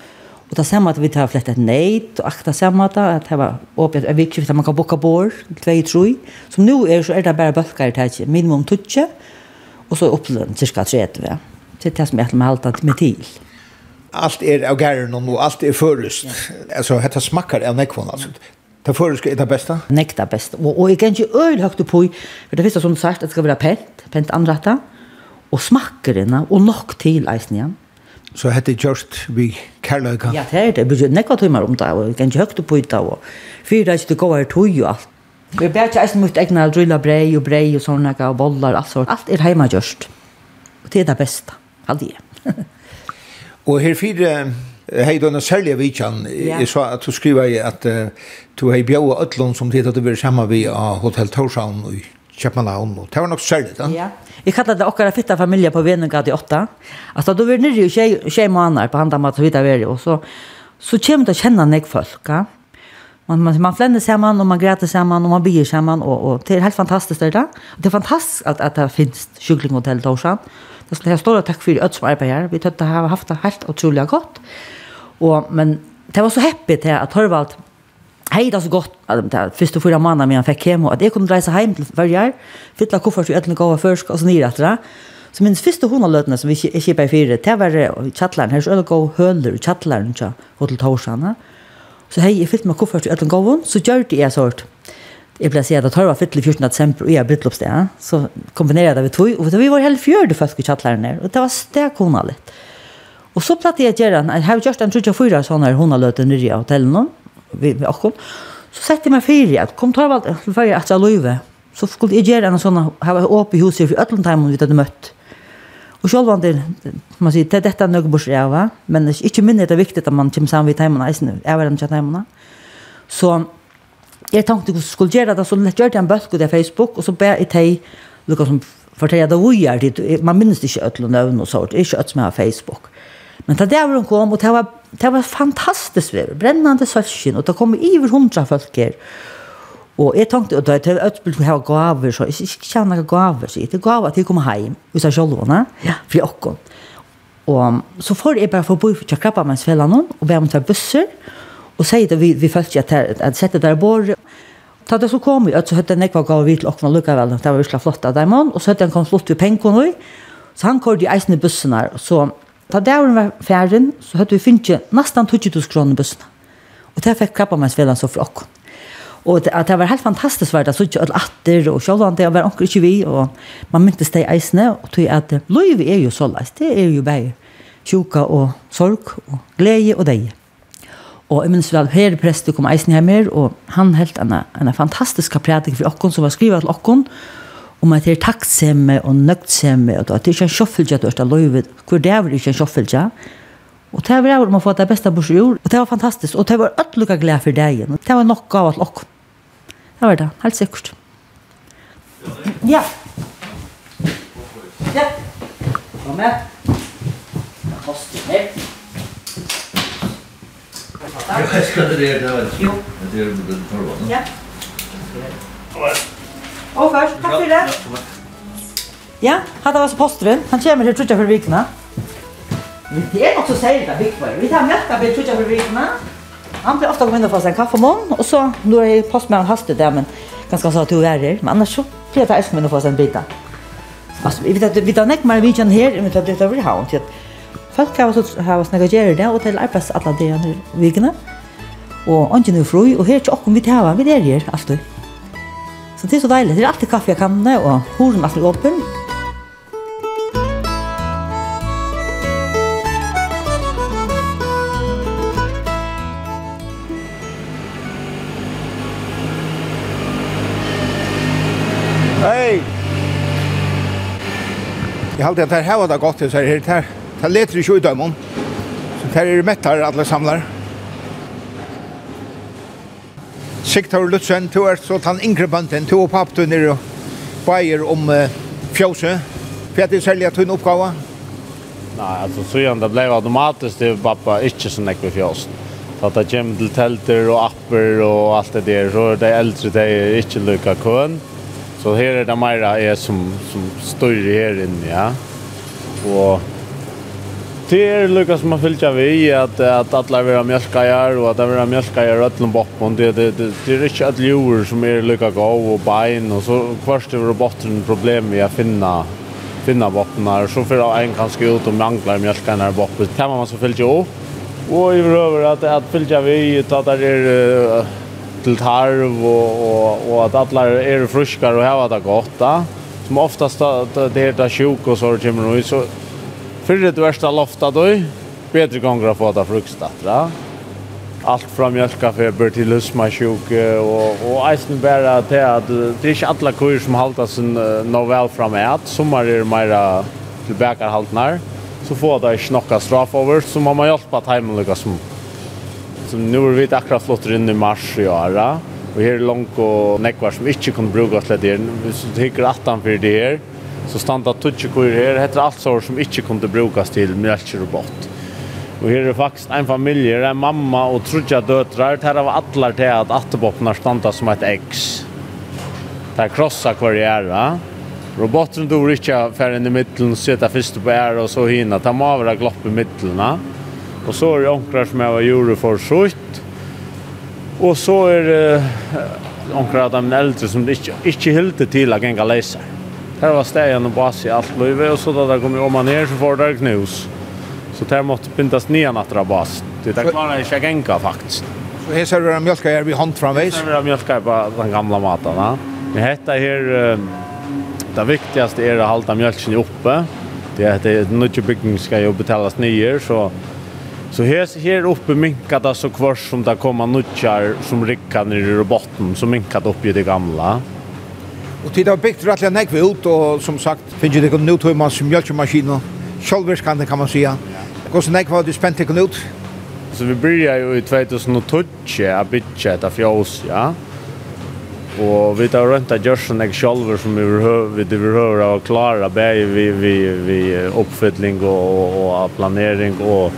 Och det samma att vi tar flett ett nej och akta samma att det var åpnet en vikskift att man kan boka bord två troi. som nu är så är det bara i tætje, minimum tutche och så upp till cirka 30 va. Det tas med med allt med till. Allt är av gärn och allt är förrust. Alltså detta smakar av nekvån, alltså. Det förrust är det bästa. Nekta Og, Och jeg igen ikke øyne høyt på för det første som sagt att det skal være pent, pent anrätta och smakerna och nog till isen igen. Så hette det just vi kærløyka? Ja, det er det. Vi nekva timmar om det, og vi kan ikke høyt på det, og fyra ikke det går tog og alt. Vi er bare ikke eisen mot egna drylla brei og brei og sånne, og bollar, alt sånt. Alt er heima just. Og det er det beste, aldri. og her fyra hei du en særlig vidtjan, jeg sa at du skriver at du hei bjau og ötlån som tid at du var saman vi av Hotel Torshavn og Köpenhamn og det var nog særlig, da. ja. Jeg kallade det okkara fitta familie på Venegade i åtta. Alltså då var det nere i tjej, tjej månader på hand om att vi där och så så kommer det å kjenne nek folk. Ja? Man, man, man flänner samman och man græter samman och man bier samman och, och det är helt fantastiskt det där. Det är fantastiskt att, att det finns kycklinghotell Torsan. Det skulle jag stora tack för öd som arbetar. Vi tøtte att det har haft det helt utrolig gott. Och, men det var så happy till att Torvald Hej, det är så gott. Först och förra mannen när jag fick hem och att jag kunde resa hem till varje fylla koffert och ätla gåva först och så ner efter det. Så minns första hon har lötna som vi inte i fyra. Det var i chatlaren. Här så öll gå höller i chatlaren till hotell Torsanna. Så hej, jag fyllt med koffert och ätla gåva. Så gör det jag sort. Jag blev sedd att hörva fyllt i 14 december och jag bröllopsdag. Ja? Så kombinerer det vi tog, og vi var helt fjørde folk i chatlaren her, og det var stekona litt. Og så platt jeg att göra. Jag har gjort en 34 sånne här hon har lötna nere i hotellen vi med oss. Så sette jeg meg fyrir at kom Torvald til fyrir at jeg løyve. Så skulle jeg gjøre en sånn, her var åpe i huset for øtlen time vi hadde møtt. Og sjálv han til, man sier, det er dette nøyga bors jeg var, men ikke minne det er viktig at man kommer sammen ved timene, eisen, jeg var den tja timene. Så jeg tenkte hvordan skulle gjøre det, så gjør jeg en bøtt på Facebook, og så ber jeg til, lukka som forteller det vi er, dit. man minnes ikke øtlen nøvn og sånt, ikke øtlen som har Facebook. Men da der hun kom, og det var, det var fantastisk vær, brennende sølskin, og det kom iver hundra folk her. Og jeg tenkte, og det er tøv øtspilt som har gaver, så jeg ikke kjenner noen gaver, så jeg er gaver til jeg kom hjem, hvis jeg sjolvåna, ja. fri okkon. Og så får jeg bare få bo til forbi for tjakkrabbamannsfellene, og be om til busser, og sier det vi, vi følte at jeg sette der bor. Ta det så kom vi, så hette en ekva gav vi til okkna lukka vel, det var virkelig flott av dem, og så hette en kom flott vi pengen så han kårde i eisne bussen her, så Da dæren var færen, så hadde vi finnet nesten 20.000 kroner bussen. Og det fikk krabbamennsvelan så fra okken. Og det, det var helt fantastisk vært, så ikke alle atter, og selv om det var anker ikke vi, og man myntes det i eisene, og tog at løyve er jo så leis, det er jo bare sjuka og sorg, og glede og deg. Og jeg minns vel, her prester kom eisen hjemme, og han helt en, en fantastisk prædik for okken, som var skrivet til okken, om at det er taktsemme og nøgtsemme, og at det er ikke en at du har løyvet, hvor det er ikke en kjøffeltja. Og det var om å få det beste bors jord, og det var fantastisk, og det var ødelukka glede for deg og det var nok av alt lokk. Det var det, helt sikkert. Ja. Ja. Kom med. Det koster mer. Jeg skal det det er jo. Det är det den. Ja. Ja. Og først, takk for det. Ja, hatt av oss posteren. Han kommer til trutja for vikene. Det er nok så særlig av vikvar. Vi tar mjölka for trutja for vikene. Han blir ofte kommet inn og få seg en kaffe om morgenen, og så nå er jeg post med han hastet der, men ganske så to værer. Men annars så blir jeg ta esmen og få seg en bit av. Alltså vi vet att vi tar näck mer vi kan här med att det över haun till folk har så har oss några det, och till arbets alla de här veckorna. Och antingen nu fröj och här tjock om vi tar vi där här alltså. Så det är så deilig. Det är alltid kaffe i kamne och horen alltid åpen. Hei! Jeg halte at her var det godt, så her, her, her leter ikke ut av munnen. Så her er mettar alle samlar. Siktor Lutzen, du er så tann yngre ingrebanten, du og papp, to nere bæger om uh, fjøset. Fjert er særlig at hun oppgave? Nei, altså, så igjen, det ble automatisk til pappa ikke så nekve fjøsen. At det kommer til telter og apper og alt det der, så er det eldre, det er ikke lykka køen. Så her er det mer jeg som, som styrer her inne, ja. Og Det är lika som man fyllt vi att att alla vill ha mjölkajar och att det vill ha mjölkajar rötlen boppen. Det, det, det, det är ikke alle jord som är lika gav och bein och så först över botten problem i att finna finna bottnar så för en kanske ut och manglar mjölkarna i botten. kan man så fyllt upp. Och i över att att fyllt vi att det är till tarv och, och, och att alla är friskare och har det gott. Som oftast det heter sjuk och så kommer det så Fyrre du ersta lofta du, bedre gonger å få da frukstatra. Alt fra mjölkafeber til husmasjuk, og, og eisen bare til at det er ikke alle kur som halter sin uh, novel fra meg. Sommar er mer tilbakarhaltnar. Så får det ikke noe straff over, så må man hjelpe at heimen lykkes som. som nå er vi akkurat flottere inn i mars i år, Og her er langt og nekvar som ikke kan bruke oss litt her. Hvis du tykker at han for det her, så standa tutsi kur her, heter alt sår som inte kunde brukas til mjölkirobot. Og her er faktisk en familie, en mamma og trudja Det här av atlar til at attebopnar standa som et eggs. Der krossa i gjerra. Roboten dår ikke fer inn i middelen, sitta først på æra og så hina, ta må være glopp i middelna. Og så er det onkrar som jeg var jure for sutt. Og så er det onkrar av de eldre som ikke, ikke hilde til å genga leiser. Här var stegen och bas i allt löve och så då där kom ju om man ner så får det knus. Så där måste bindas nya nattra bas. Det där klarar jag gänka faktiskt. Så här ser vi mjölka här vi hand framväs. Här ser vi mjölka på den gamla maten, va? Men detta här det viktigaste är att hålla mjölken uppe. Det är att det nutje byggning ska ju betalas ner så Så här här uppe minkar det så kvar som det kommer nutjar som rickar ner i botten som minkar upp i det gamla. Og tid har byggt rettelig nekve ut, og som sagt, finnes det ikke noe tøymann som mjölkmaskiner, sjølvverskande kan man säga. Hvordan nekve har du spent ikke ut? Så vi började ju i 2012 att bygga ett fjås, ja. Och vi tar runt att göra sådana själva som vi behöver ha klara, både vid, vid, vid uppfyllning och, och planering och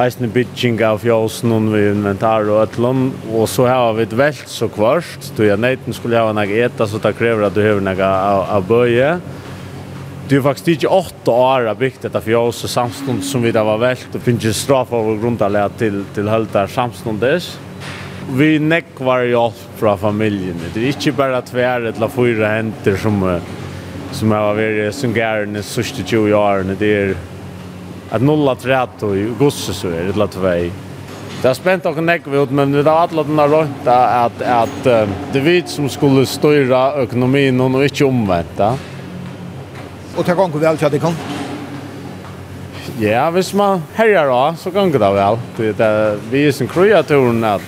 eisne bitching av jåsen og vi inventar og ætlån, og så har vi et velt så kvart, du ja neiten skulle ha noe eta, så det krever at du har noe av bøye. Det er faktisk ikke åtte år av bygd dette fjås, og samstånd som vi da var velt, og finnes ikke straff av grunntallet til, til høldar samståndes. Vi nekvar hjelp fra familjen. Det er ikke bare tver eller fyra henter som, som har vært som gærne sørste 20 årene. Det er att nolla trätt och gosse så är det lätt väg. Det har spänt och näck vi ut men det har alla den här runt att att det vid som skulle styra ekonomin och inte omvänt. Og ta gång vel til at det kan. Ja, hvis man herjar da, så kan det väl. Det er vi är som kreaturen att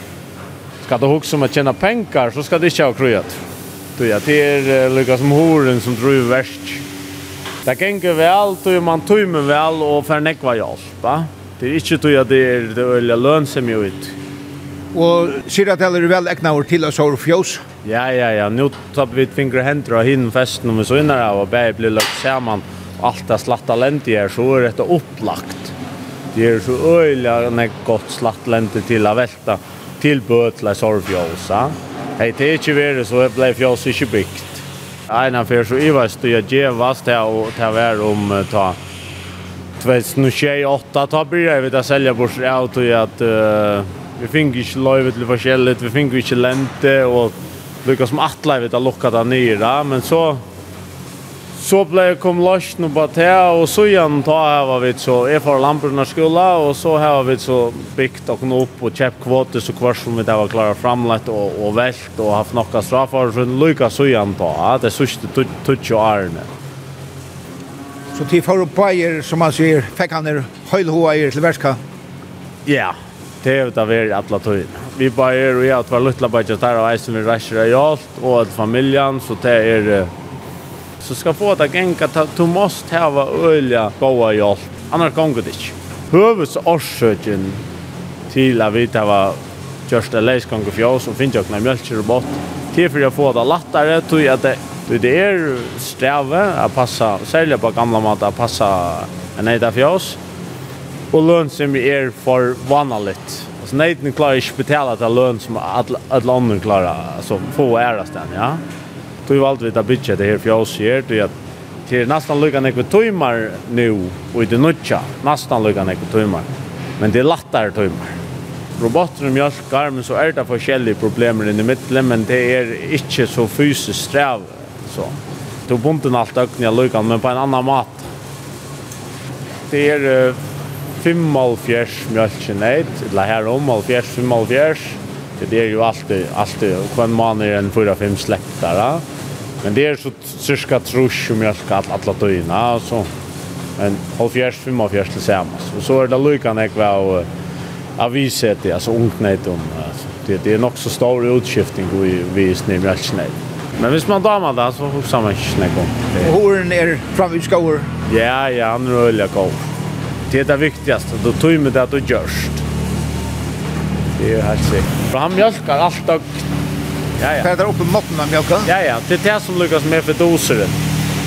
ska du huske om å tjene pengar så ska det ikke ha kreat. Det er det är Lucas Moren som tror värst. Det gänger väl, då man tömmer väl och för nekva hjälp. Det är inte då att det är det öliga lönsamma ut. Och ser att det är väl ägna år till oss har fjås? Ja, ja, ja. Nu tar vi ett finger händer och hinner festen om vi så innan och bär blir lagt samman. Allt det slatta länt är så är det upplagt. Det är så öliga när gott slatt länt till att välta till bötla sorgfjåsa. Hej, det är inte värre så blev fjås inte byggt. Ena för så Eva styr ge vast här och ta vär om ta 2028 ta börjar vi att sälja bort auto i att uh, vi fick inte löjve till forskjelligt, vi fick inte lente och lyckas som atla vi att locka ta nere men så så ble jeg kom løst noe på te, og så igjen ta her vi så, jeg får lamperna skola, og så her vi så bygd og opp og kjøpt kvote, så hver som vi der var klare framlett og, og velt, og haft nokka straffer, så lykka så igjen ta, ja, det sørste tutsi og ærene. Så til for oppeier, som man sier, fikk han er høylhoeier til verska? Ja, det er det vi er alle tøyene. Vi bare er, og jeg har vært luttla bare der, og jeg som vi reiser i alt, og familien, så det er... Uh, så ska få det gänga du måste ha öliga goda hjälp annars gånger det inte hövs orsöken till att vi tar var just en läsgång för oss och finns jag när mjölker bort till för att få det lättare tror jag att det det är sträva att passa sälja på gamla mat att passa en ejda för oss och lön som vi är för vanligt alltså nejden klarar inte betala till lön som alla andra klarar alltså få äras den ja. Då valde vi att bygga det här för oss här. Det är till nästan lika nekve timmar nu och det nutcha. Nästan lika nekve timmar. Men det är lättare timmar. Roboter och mjölkar, men så är det forskjellige problemer i mittlen, men det är inte så fysiskt sträv. Så. Då bunten allt ökning av lukan, men på en annan mat. Det är uh, 5,5 mjölken ett, eller här om 5,5, 5,5. Det är ju alltid, alltid, kvann man är en 4-5 släktare. Men det är så cirka trusch om jag ska alla døgna, så fem halvfjerst, femhållfjerst tillsammans. Och så är det lyckan jag var aviset, alltså ungnet om. Det, det är nog så stor utskiftning vi, vi snir mjölksnägg. Men hvis man damer det, så husker man ikke snakke om. Håren är framutskåer? Ja, ja, han er öliga god. Det er det viktigaste, du tog med det att du gjørst. Det er helt sikkert. For Han mjölkar alt og ja. ja. det är uppe måtten av mjölken. Ja, ja. Det er det som lyckas med för doseren.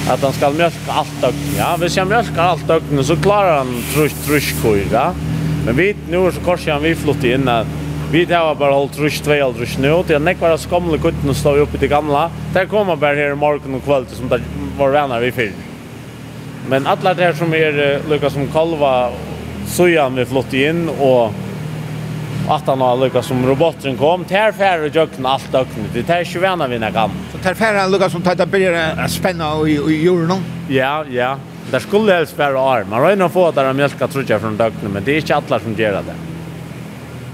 Att han skal mjölka allt ögnen. Ja, hvis han mjölkar allt ögnen så klarar han trusk, truskor, ja. Men vi, nu så korsar han vi flott in at Vi tar bara hållt rush 2 eller rush nu. Det är var skamle gutten och står uppe till gamla. Där kommer bara här i morgon och kväll som där var vänner vi fyr. Men alla det här som är Lucas som kalva sojan vi flott in och att han har lyckats som roboten kom. Tär färre jökten allt öknen. Det är inte vänner vi när kan. Så tär färre lyckas som tajta börjar spänna i, i jorden. Ja, ja. Det skulle helst vara år. Man har ju fått där de mjölka trutja från döknen, men det är inte alla som gör det.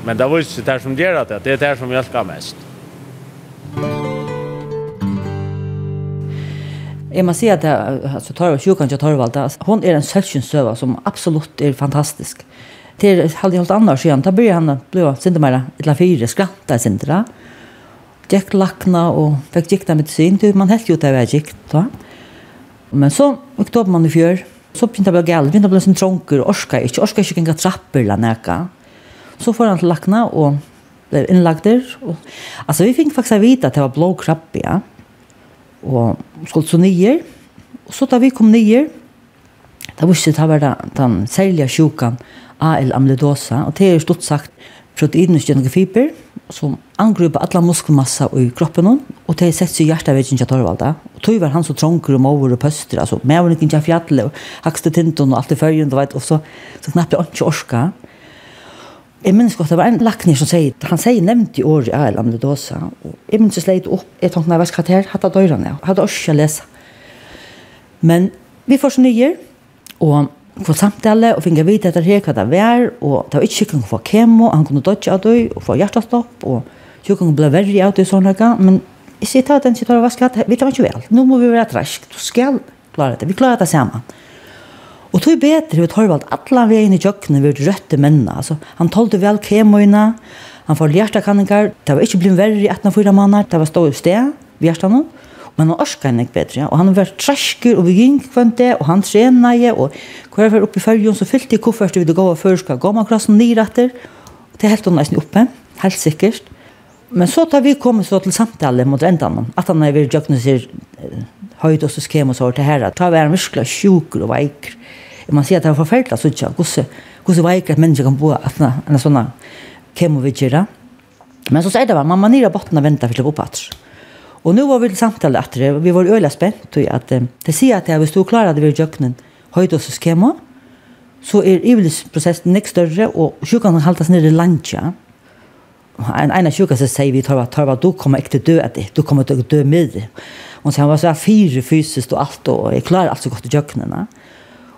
Men det var ju det som gör det. Det är det som mjölkar mest. Jag måste säga att alltså, Torvald, sjukan till Torvald, hon är en sälskynsöva som absolut är fantastisk. Mm till halde helt annars igen. ta började han blå synte mer ett fyra skratta synte där. Jack lackna och fick gikta med sin tur man helt ju det var gikt då. Men så oktober man i fjör så pinta blev gal, pinta blev sin tronker orska inte orska inte kan trappor la näka. Så får han lackna och blev inlagd där och alltså vi fick faktiskt vita att det var blå krabba ja. Och skulle så nier och så tar vi kom nier. Det var inte det var den särliga sjukan AL-amyloidosa, og det er stort sagt proteinutgjørende fiber, som angriper alla muskelmassa i kroppen, og det er sett seg hjerteveggen til Torvalda. Og tog var han så trånker og måver og pøster, altså, mævren ikke til fjallet, og hakste tinten og alt i følgen, du vet, og så, så knappt det ikke orska. Jeg minns godt, det var en lakner som sier, han sier nevnt i år i AL amyloidosa, og jeg minns jeg sleit opp, jeg tenkte, nei, hva skal jeg hatt av døyrene, jeg hadde orska lesa. Men vi får så nye, og få samtale og finne vite etter her hva det var, og det var ikke sikkert få kemo, han kunne dodge av det, og få hjertestopp, og sikkert ble verre av det sånn her, men jeg sier til den situasjonen, hva skal det, vi klarer ikke vel, nå må vi være trask, du skal klare det, vi klarer det sammen. Og tog bedre, vi tar valgt alle veien i kjøkkenet, vi røtte mennene, altså, han tålte vel kemoina, han får hjertekanninger, det var ikke blitt verre i 18-4 måneder, det var stå i sted, vi hjertet men han orskar enn ikke bedre. Ja. Og han var trasker, og vi gikk kvante, og han trener jeg, og hver var oppe i følgen, så fylte jeg koffert vi det gå av førska klassen nyretter, og det helt hun nesten oppe, helt sikkert. Men så tar vi kommet så til samtale mot endan, at han er ved jøkneser høyt og så skem og så til herre, tar vi være virkelig sjuker og veiker. Man sier at det er forferdelig, så ikke, hvordan, hvordan veiker at mennesker kan bo, at en sånn kemo vi kjører. Men så sier det var, mamma nere botten og venter for det oppatser. Och nu var vi till samtal att det vi var öliga spänt och att det ser att jag var stod klar att vi jöknen höjt oss skema så är ivelsprocessen näst större och sjukan haltas ner i lantja. En ena sjuka så säger vi tar vad tar vad du kommer inte dö att du kommer att dö med. det. Och sen var så här fyra fysiskt och allt och är klar alltså gott i jöknarna.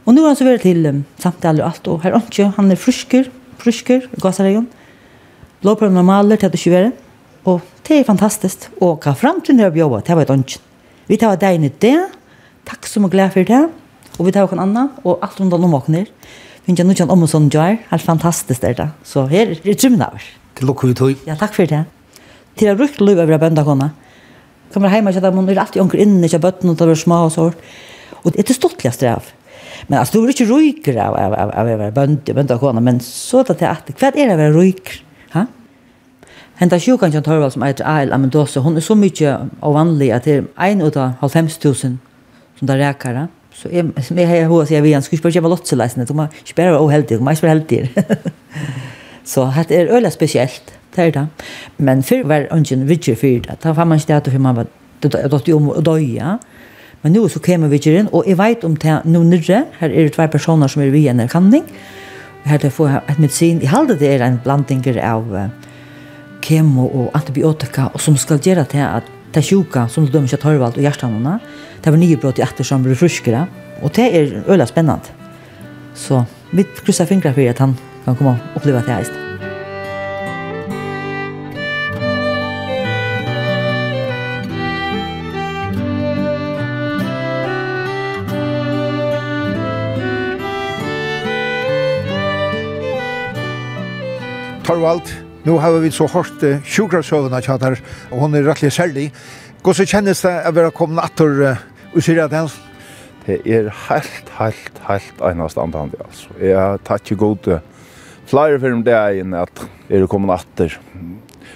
Och nu har han så varit till samtal och allt och här han är frisker, frisker, gasaregen. Blåprövna maler till att det 20 Og det er fantastisk. Og hva fremtiden er å jobbe, det var et ønsken. Vi tar deg inn i det. Takk som er glad for det. Og vi tar noen annen, og alt rundt om åkene Vi Finns jeg noen om og sånn gjør, helt fantastisk er det. Så her er det trymmen av. Til lukker vi tog. Ja, takk for det. Til jeg brukte lov over bøndakene. Kommer hjemme og kjøtter, man er alltid unker inne, ikke bøttene, og det var små og sånn. Og det er det stortlige strev. Men altså, du er ikke ryker av, av, av, av, av men så er det til at, hva er det å være ryker? Henta sjukan John Torvald som eitir Ail Amendosa, hon er så mykje ovanlig at det er ein ut av 50.000 som det rekar. Så jeg, som jeg har hos jeg vil, skulle ikke bare kjøpe lotseleisene, du må ikke bare være uheldig, du må ikke være heldig. så det er øyla spesielt, det er det. Men før var ungen vidtjer fyrt, da fann man ikke det at man var dødt om å døye. Men nå så kommer vi inn, og jeg vet om det nå nyrre, her er det tvær personer som er vi i en erkanning, her til å få et medisin, jeg halde det er en blanding av uh, kemo og antibiotika og som skal gjøre til at det sjuka som du dømmer ikke Torvald og hjertanene det var nye brott i etter som blir fruskere og det er øyla spennende. Så vi krysser fingre for at han kan komme og oppleve det her Torvald, Nu har vi så hårt uh, sjukrasøvna tjater, og hun er rettelig særlig. Hvordan kjennes det å være kommet atter uh, og sier at hans? Det er helt, helt, helt enast antandig, altså. Jeg har tatt ikke god til flere for det er enn at jeg er kommet atter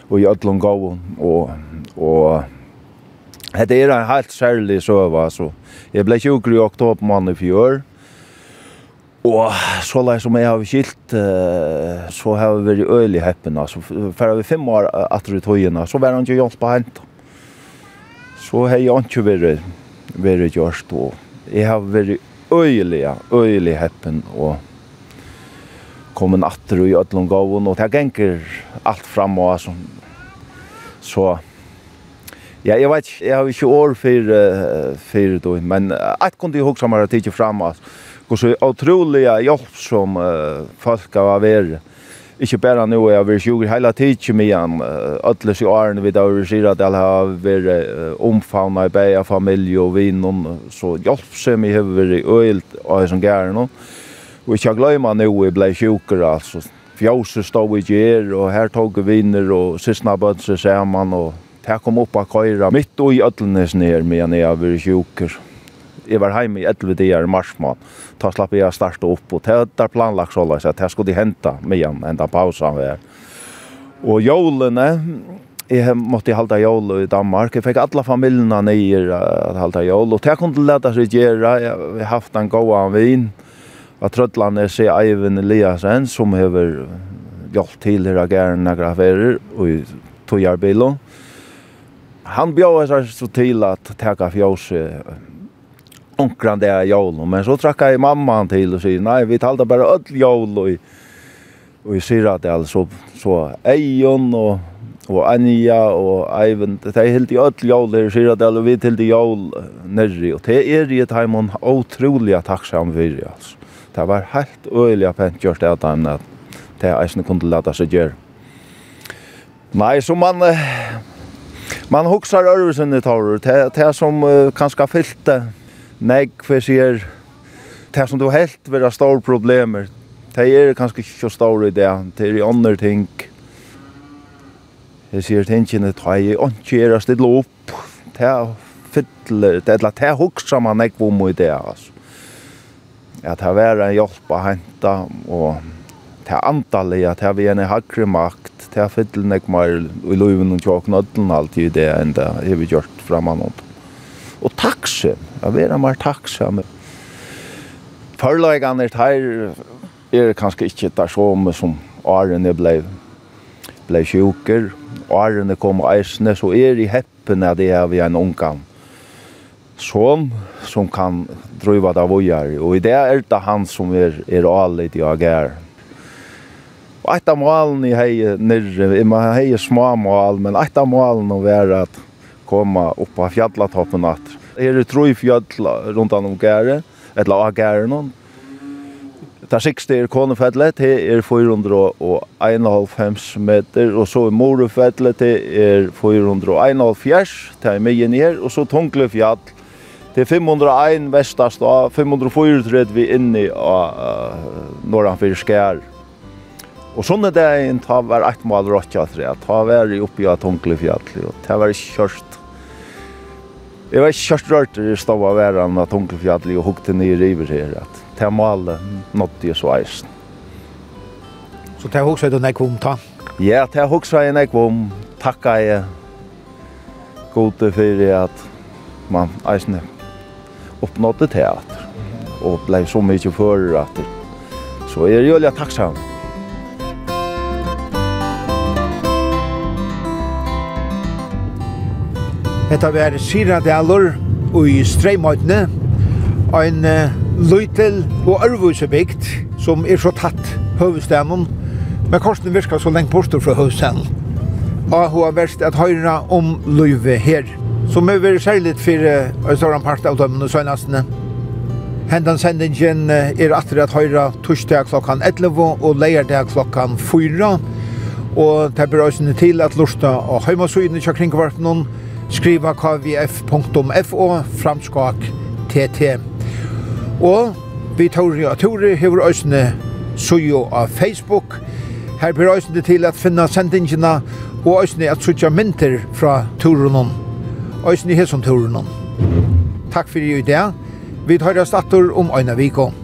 og i ødlom gåen, og, og det er en helt særlig søve, altså. Jeg ble sjukker i oktober måned i fjør, Og så lei som jeg har skilt, så har vi vært øyelig heppen. Så for vi fem år etter i togene, så var han ikke hjelp på hent. Så har jeg ikke vært, vært gjørst. Og jeg har vært øyelig, øyelig heppen. Og kommet etter i Ødlundgåven, og det ganger alt frem. og altså. Så, ja, jeg vet ikke, jeg har ikke år for, for det, men alt kunne jeg huske meg å tidsje frem. altså och så otroliga hjelp som uh, folk har vært. Ikke bare nå jeg er vi sjukker hele tiden med han. Øtles i årene vi da vi sier at jeg har vært omfavnet i beie familie og vinen. Så hjelp som jeg har vært øyelt av som gære nå. Og ikke glemme nå jeg ble sjukker altså. Fjøset stod i gjer og her tog vi viner og siste bønser sammen. Og det kom opp av køyre mitt og i ødelnes ned med han jeg har vært sjukker jeg var hjemme i 11 dager i mars måned. Da slapp jeg å starte opp, og det er planlagt så løs at jeg skulle hente med igjen, hente pausen ved. Og jolene, jeg måtte halda jól i Danmark. Jeg fikk alla familiene nye å halda jól. Og det kunne leta seg gjøre. Jeg har haft en god av vin. Og Trødland er seg Eivind Eliasen, som har gjort til her av gærne graferer og i togjarbilo. Han bjør seg så til at teka fjøse onkran det jól men så trakka i mamma till och säger nej vi talade bara öll jól och och i syra det alltså så Ejon och och Anja och Ivan det är helt i öll jól det syra det alltså vi till det jól nere och det är ju ett hem hon otroliga tacksam för alltså det var helt öliga pent gjort det att han att det är inte kunde låta sig göra Nej, så man man huxar örvisen i tar det det som uh, kanske fyllte Nei, hva sier, det som du helt vil ha store problemer, det er kanskje ikke så store i det, det er i andre ting. Jeg sier tingene, det er ikke er å stille opp, det er fytler det er det er hoksa man ikke om i det, altså. Ja, det er vært en hjelp å hente, og det er antallet at det er vi en hakre makt, det er fytler ikke mer i loven og tjåknødden alltid i det enn det har vi gjort fremme noe og taksam. Jeg være mer taksam. Forløygene her er kanskje ikke det samme som årene ble, ble sjuker. Årene kom eisene, så er i heppen at jeg har en ungan son som kan driva det vojar. Och i det är det han som är, är alit jag är. Och ett av malen jeg heier nirre, jeg heier små mål, men ett av målen å være at komma upp på fjallatoppen att är det tror fjall runt om gäre eller av gäre någon Ta sikste er Konefjellet, det er 451 meter, og så er Morefjellet, det er 451, det er mye ned, og så Tunglefjall, det er 501 vestast, og 534 vi inne av Norranfyr Skjær. Og sånn er det en ta var eit mal råttja tre, ta var i oppi av Tunglefjall, og det var kjørst Jeg var kjørst rørt i stå av verden av Hunkefjallet og hukte ned i river her. At det målet nådde jeg så eisen. Så det er også du nekk om ta? Ja, det er også jeg nekk om. Takka jeg gode for at man eisen oppnådde teater. Og blei så mykje fører at så er jeg jo litt takksam. Hetta var Siradalur og i Streimøytene, en uh, løytel og ørvusebygd som er så tatt høvestemmen, men korsen virka så lengt bort fra høvestemmen. Og hun har vært at høyre om løyve her, som er vært særlig for uh, større part av dømmene søgnastene. Hendan sendingen er atter at høyre torsdag klokkan 11 og leierdag klokkan 4. Og det blir også til at lusta og heimasøyene kjøkringkvarten noen skriva kvf.fo framskak tt. Og vi Tori og Tori hever òsne sujo av Facebook. Her blir òsne til at finna sendingina og òsne at suja mynter fra turunon. Òsne hesson turunon. Takk fyrir i dag. Vi tar oss datter om øyne vikon.